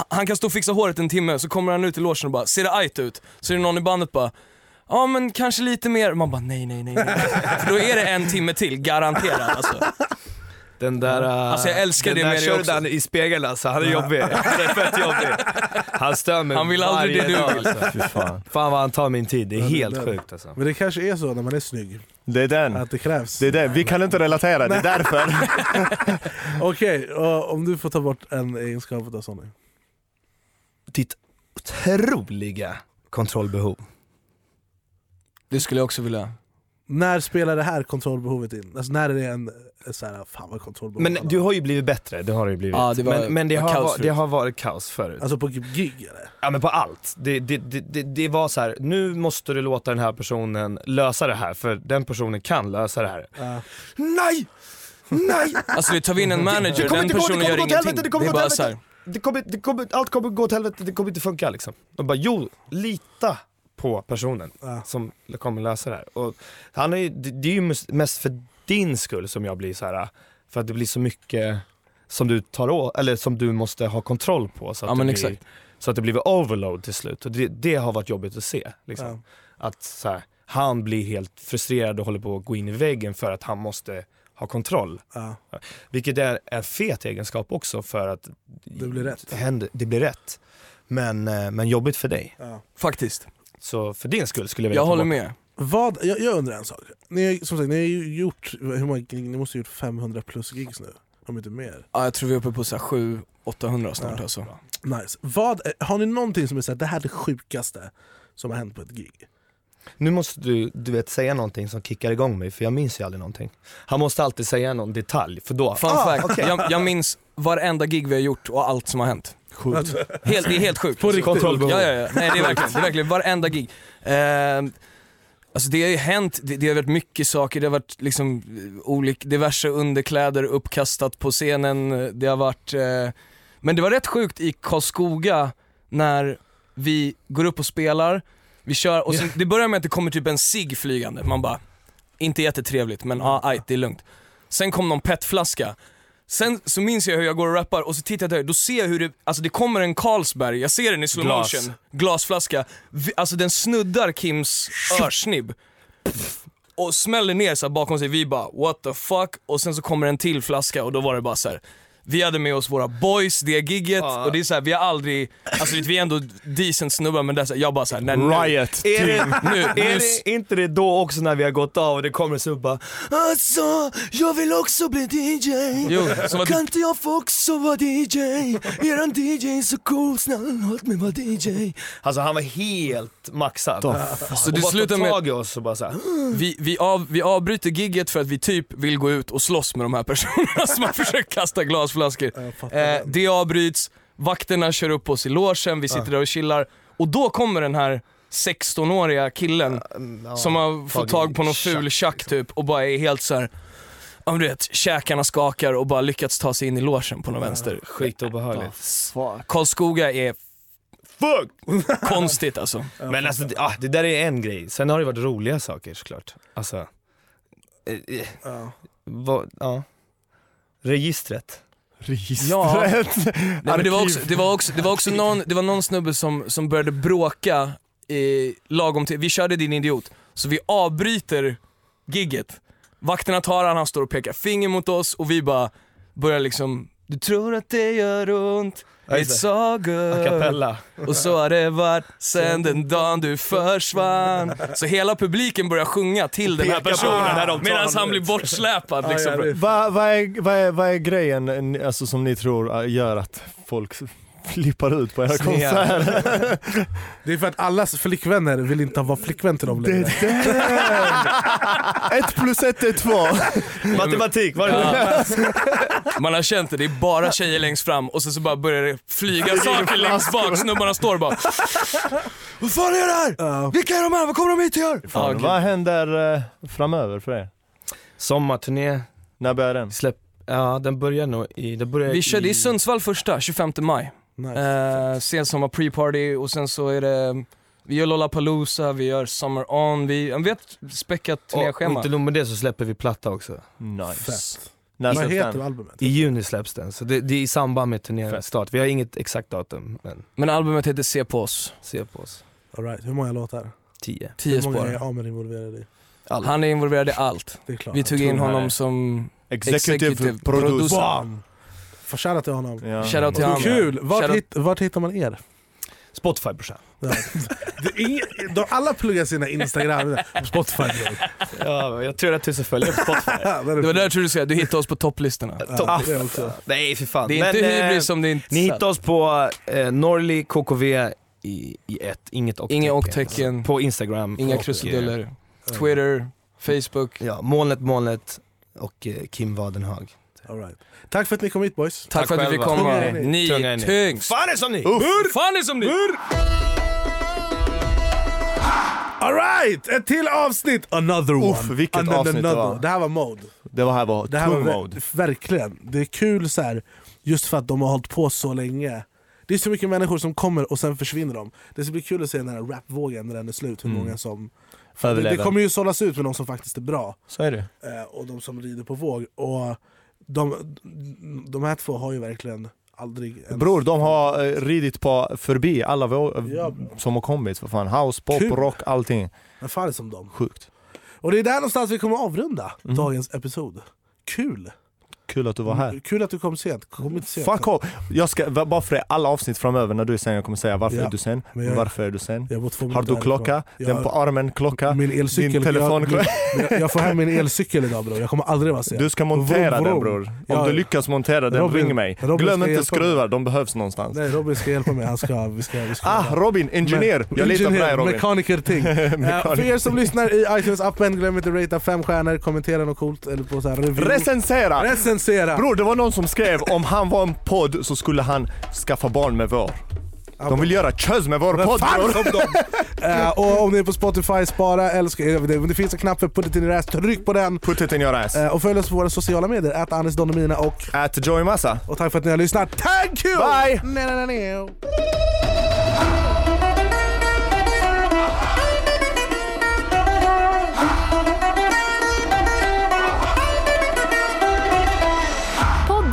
[SPEAKER 2] han kan stå och fixa håret en timme, så kommer han ut i logen och bara, ser det ajt ut? Så är det någon i bandet bara, ja men kanske lite mer, man bara nej nej nej nej. För då är det en timme till, garanterat alltså.
[SPEAKER 1] Den där... äh,
[SPEAKER 2] Alltså, jag älskar
[SPEAKER 1] den
[SPEAKER 2] det
[SPEAKER 1] där han i spegeln alltså, han är jobbig. Han är fett jobbig. Han stör mig
[SPEAKER 2] Han vill aldrig
[SPEAKER 1] varje
[SPEAKER 2] det du
[SPEAKER 1] dag,
[SPEAKER 2] vill.
[SPEAKER 1] Alltså.
[SPEAKER 4] Fan.
[SPEAKER 1] Fan vad han tar min tid, det är
[SPEAKER 3] Ja,
[SPEAKER 1] helt
[SPEAKER 3] det-
[SPEAKER 1] sjukt alltså.
[SPEAKER 3] Men det kanske är så när man är snygg,
[SPEAKER 4] Det är den.
[SPEAKER 3] att det krävs.
[SPEAKER 4] Det är det. Vi kan inte relatera, det är därför.
[SPEAKER 3] Okej, och om du får ta bort en egenskap av Sonny.
[SPEAKER 1] Ditt otroliga kontrollbehov.
[SPEAKER 2] Det skulle jag också vilja.
[SPEAKER 3] När spelar det här kontrollbehovet in? Alltså när är det en, en så här, fan vad kontrollbehov
[SPEAKER 1] Men du har ju blivit bättre, det har du ju blivit.
[SPEAKER 2] Ja, det var-
[SPEAKER 1] men men det,
[SPEAKER 2] var
[SPEAKER 1] har, det har varit kaos förut.
[SPEAKER 3] Alltså på gig eller?
[SPEAKER 1] Ja men på allt. Det, det, det, det, det var så här. nu måste du låta den här personen lösa det här för den personen kan lösa det här.
[SPEAKER 3] Ja.
[SPEAKER 1] Nej! Nej!
[SPEAKER 2] Alltså vi tar vi in en manager,
[SPEAKER 1] Det
[SPEAKER 2] den
[SPEAKER 1] inte gå, det
[SPEAKER 2] personen
[SPEAKER 1] kommer
[SPEAKER 2] gör
[SPEAKER 1] gå
[SPEAKER 2] ingenting.
[SPEAKER 1] helvete, det kommer
[SPEAKER 2] är
[SPEAKER 1] gå till
[SPEAKER 2] bara så här,
[SPEAKER 1] helvete. Det kommer, det kommer, allt kommer gå till helvete, det kommer inte funka liksom. Och bara jo, lita på personen
[SPEAKER 3] Ja.
[SPEAKER 1] som kommer lösa det här. Och han är, det, det är ju mest- för din skull som jag blir så här för att det blir så mycket som du tar å, eller som du måste ha kontroll på så att,
[SPEAKER 2] Ja,
[SPEAKER 1] det, blir,
[SPEAKER 2] exakt.
[SPEAKER 1] så att det blir overload till slut. Och det, det har varit jobbigt att se. Liksom.
[SPEAKER 3] Ja.
[SPEAKER 1] Att så här, han blir helt frustrerad och håller på att gå in i väggen för att han måste ha kontroll.
[SPEAKER 3] Ja.
[SPEAKER 1] Vilket är en fet egenskap också för att
[SPEAKER 3] Det blir rätt.
[SPEAKER 1] det, händer, det blir rätt. Men, eh, men jobbigt för dig.
[SPEAKER 3] Ja.
[SPEAKER 2] faktiskt.
[SPEAKER 1] Så för din skull skulle jag vilja
[SPEAKER 2] Jag håller med.
[SPEAKER 3] Vad, jag, jag undrar en sak. Ni, har- som sagt, ni har ju gjort, hur många gig? Ni måste ha gjort 500 plus gigs nu, om inte mer.
[SPEAKER 2] Ja, jag tror vi är uppe på 700-800 snart
[SPEAKER 3] Ja.
[SPEAKER 2] alltså.
[SPEAKER 3] Nice. Vad, har ni någonting som är såhär, det här är det sjukaste som har hänt på ett gig?
[SPEAKER 1] Nu måste du, du vet, säga någonting som kickar igång mig för jag minns ju aldrig någonting. Han måste alltid säga någon detalj för då,
[SPEAKER 2] Fun
[SPEAKER 1] ah,
[SPEAKER 2] fact,
[SPEAKER 1] okej.
[SPEAKER 2] jag, jag minns varenda gig vi har gjort och allt som har hänt.
[SPEAKER 3] Sjukt.
[SPEAKER 2] Helt, det är helt sjukt.
[SPEAKER 3] På riktigt?
[SPEAKER 1] Kontrollbehov.
[SPEAKER 2] Ja, ja, ja. Nej det är verkligen, det är verkligen varenda gig. Eh, alltså det har ju hänt, det, det har varit mycket saker, det har varit liksom eh, olik, diverse underkläder uppkastat på scenen, det har varit, eh, men det var rätt sjukt i Karlskoga när vi går upp och spelar, vi kör och sen, det börjar med att det kommer typ en cigg flygande, man bara, inte jättetrevligt men ja, aj, det är lugnt. Sen kom någon petflaska, Sen så minns jag hur jag går och rappar och så tittar jag där, då ser jag hur det, alltså det kommer en Carlsberg, jag ser den i slow
[SPEAKER 1] Glas.
[SPEAKER 2] motion, glasflaska, Vi- alltså den snuddar Kims örsnibb. Och smäller ner så bakom sig, vi bara what the fuck, och sen så kommer en till flaska och då var det bara så här. Vi hade med oss våra boys, det gigget,
[SPEAKER 1] Ja.
[SPEAKER 2] och det är så här, vi har aldrig, alltså vi är ändå decent snubbar men det är så här, jag bara såhär, nej nu,
[SPEAKER 4] Riot.
[SPEAKER 1] Är det,
[SPEAKER 2] nu, nu,
[SPEAKER 1] är det inte det då också när vi har gått av och det kommer så upp bara Alltså, jag vill också bli DJ.
[SPEAKER 2] Jo,
[SPEAKER 1] kan
[SPEAKER 2] du-
[SPEAKER 1] inte jag få också vara DJ? Eran DJ är så cool, snälla låt mig vara DJ. Alltså han var helt maxad.
[SPEAKER 2] Så
[SPEAKER 1] och
[SPEAKER 2] det slutar
[SPEAKER 1] ta
[SPEAKER 2] med-
[SPEAKER 1] tag i oss och bara såhär,
[SPEAKER 2] vi, vi, av, vi avbryter gigget för att vi typ vill gå ut och slåss med de här personerna som har försökt kasta glasflaskor. Eh,
[SPEAKER 3] den.
[SPEAKER 2] det avbryts, vakterna kör upp oss i logen, vi sitter där och chillar och då kommer den här 16-åriga killen som har fått tag på någon ful tjack typ och bara är helt så här. Ja men du vet, käkarna skakar och bara lyckats ta sig in i logen på någon vänster.
[SPEAKER 1] skitobehagligt.
[SPEAKER 2] Karlskoga är
[SPEAKER 1] Fuck!
[SPEAKER 2] konstigt alltså.
[SPEAKER 1] Men alltså det, ah, det där är en grej, sen har det varit roliga saker såklart. Alltså, eh, eh,
[SPEAKER 3] Ja.
[SPEAKER 1] vad, ja. Registret.
[SPEAKER 4] Registret.
[SPEAKER 2] Ja. Nej, men det, var också, det var också, det var också någon, det var någon snubbe som, som började bråka eh, lagom till, vi körde din idiot, så vi avbryter gigget. Vakterna tar han, han står och pekar finger mot oss och vi bara börjar liksom, du tror att det gör ont, it's all good. Och så har det varit sen den dagen du försvann. Så hela publiken börjar sjunga till den här personen medan han blir bortsläpad. Liksom.
[SPEAKER 4] Vad vad är, vad är, vad är grejen en- alltså, som ni tror äh, gör att folk flippar ut på era
[SPEAKER 2] Snea.
[SPEAKER 4] konserter?
[SPEAKER 3] Det är för att allas flickvänner vill inte vara flickvän till dem längre.
[SPEAKER 4] ett plus ett är två. Matematik, var det
[SPEAKER 2] Ja. Man har känt det, det är bara tjejer längst fram och sen så bara börjar det flyga saker längst bak. Snubbarna står bara Vad fan är det här? Vilka är de här? Vad kommer de hit och gör?
[SPEAKER 4] Fan,
[SPEAKER 2] Ja,
[SPEAKER 4] vad händer eh, framöver för er?
[SPEAKER 1] Sommarturné,
[SPEAKER 4] När börjar den?
[SPEAKER 1] släpp, ja den börjar nog i, det börjar
[SPEAKER 2] Vi körde i Sundsvall första, 25 maj.
[SPEAKER 3] Nice.
[SPEAKER 2] Eh, sensommar pre-party och sen så är det vi gör Lollapalooza, vi gör Summer On, vi, vi har ett späckat
[SPEAKER 1] Och, och
[SPEAKER 2] turnéschema.
[SPEAKER 1] inte nog med det så släpper vi platta också.
[SPEAKER 4] Nice.
[SPEAKER 3] Fett.
[SPEAKER 4] När
[SPEAKER 3] Vad heter
[SPEAKER 4] den?
[SPEAKER 3] albumet?
[SPEAKER 1] I juni släpps den, så det, det är i samband med turnéstart. Vi har inget exakt datum, men
[SPEAKER 2] Men albumet heter Se på oss,
[SPEAKER 1] se på oss.
[SPEAKER 3] All right. Hur många låtar?
[SPEAKER 1] 10.
[SPEAKER 2] 10
[SPEAKER 3] Hur många är
[SPEAKER 2] spår.
[SPEAKER 3] Amer involverade i?
[SPEAKER 2] Han är involverad i allt.
[SPEAKER 3] Det är klart.
[SPEAKER 2] Vi tog in honom som
[SPEAKER 4] Executive,
[SPEAKER 2] Executive
[SPEAKER 4] producer.
[SPEAKER 3] Får shoutout till honom.
[SPEAKER 4] Ja.
[SPEAKER 2] Shoutout till honom.
[SPEAKER 3] Kul! Vart,
[SPEAKER 2] Shoutout-
[SPEAKER 3] hitt, vart hittar man er?
[SPEAKER 1] Spotify brorsan.
[SPEAKER 3] De, alla pluggar sina Instagram, Spotify.
[SPEAKER 1] Ja, jag tror att tusen följare på Spotify.
[SPEAKER 2] Det var där jag trodde du skulle du hittade oss på topplistorna.
[SPEAKER 3] Ja.
[SPEAKER 1] Nej för fan.
[SPEAKER 2] Det är inte
[SPEAKER 1] Men, eh,
[SPEAKER 2] hybris som det är inte
[SPEAKER 1] Ni hittar oss på eh, Norli KKV i, i ett, inget och
[SPEAKER 2] Inga och-tecken.
[SPEAKER 1] På Instagram.
[SPEAKER 2] Inga
[SPEAKER 1] och,
[SPEAKER 2] krusiduller. Twitter, Facebook.
[SPEAKER 1] Ja, molnet, molnet och eh, Kim Wadenhag.
[SPEAKER 3] All right. Tack för att ni kom hit boys.
[SPEAKER 2] Tack, för att vi fick komma.
[SPEAKER 3] Tunga ni.
[SPEAKER 1] Tunga är ni.
[SPEAKER 2] tyngst.
[SPEAKER 1] Fan är som ni!
[SPEAKER 2] Fan är som ni!
[SPEAKER 3] All right! Ett till avsnitt! Another one.
[SPEAKER 4] Uff, vilket
[SPEAKER 3] Another,
[SPEAKER 4] avsnitt det
[SPEAKER 3] another.
[SPEAKER 4] var.
[SPEAKER 3] Det här var mode.
[SPEAKER 4] Det var här var
[SPEAKER 3] Det här var
[SPEAKER 4] tung mode.
[SPEAKER 3] verkligen. Det är kul så här, just för att de har hållit på så länge. Det är så mycket människor som kommer och sen försvinner de. Det ska bli kul att se den här rapvågen när den är slut, hur
[SPEAKER 4] Mm.
[SPEAKER 3] många som... Det, det kommer ju sållas ut med de som faktiskt är bra,
[SPEAKER 4] Så är det.
[SPEAKER 3] eh, och de som rider på våg. Och de, de här två har ju verkligen aldrig... ens-
[SPEAKER 4] Bror, de har eh, ridit på förbi alla vå-
[SPEAKER 3] Ja.
[SPEAKER 4] som har kommit. För fan. House, pop,
[SPEAKER 3] Kul.
[SPEAKER 4] rock, allting.
[SPEAKER 3] Vem fan är som dem?
[SPEAKER 4] Sjukt.
[SPEAKER 3] Och det är där någonstans vi kommer avrunda
[SPEAKER 4] Mm.
[SPEAKER 3] dagens episod. Kul!
[SPEAKER 4] Kul att du var här.
[SPEAKER 3] Kul att du kom sent. Kom inte sent.
[SPEAKER 4] Fuck off. Jag ska, bara för det, alla avsnitt framöver när du är sen, jag kommer säga varför
[SPEAKER 3] Ja.
[SPEAKER 4] är du sen?
[SPEAKER 3] Jag-
[SPEAKER 4] Varför är du sen?
[SPEAKER 3] Jag
[SPEAKER 4] Har du klocka?
[SPEAKER 3] härifrån.
[SPEAKER 4] Den på armen klocka?
[SPEAKER 3] Min elcykel.
[SPEAKER 4] Din telefonklocka?
[SPEAKER 3] Jag, jag, jag får hem min elcykel idag bror, jag kommer aldrig vara sen.
[SPEAKER 4] Du ska montera den bror. Om
[SPEAKER 3] Ja.
[SPEAKER 4] du lyckas montera den,
[SPEAKER 3] Robin-
[SPEAKER 4] ring mig.
[SPEAKER 3] Robin
[SPEAKER 4] Glöm inte skruvar, de behövs någonstans.
[SPEAKER 3] Nej Robin ska hjälpa mig, han ska, vi ska, vi ska
[SPEAKER 4] Ah, Robin, ingenjör! Jag litar på dig Robin.
[SPEAKER 3] Mekaniker-ting. Eh,
[SPEAKER 4] Mekaniker.
[SPEAKER 3] för er som lyssnar i iTunes-appen, glöm inte att ratea fem stjärnor, kommentera något coolt eller på så här review.
[SPEAKER 4] Recensera!
[SPEAKER 3] Recensera!
[SPEAKER 4] Bror det var någon som skrev om han var en podd så skulle han skaffa barn med vår. De vill göra köz med vår podd bror.
[SPEAKER 3] Eh, och om ni är på Spotify, spara, älska, eh, det, det finns en knapp för put it in your ass, tryck på den.
[SPEAKER 4] Put it in your ass.
[SPEAKER 3] Eh, och följ oss på våra sociala medier, att Anis Don Domina och...
[SPEAKER 4] At Joey Massa.
[SPEAKER 3] Och tack för att ni har lyssnat. Thank you!
[SPEAKER 4] Bye!
[SPEAKER 3] Nej, nej, nej,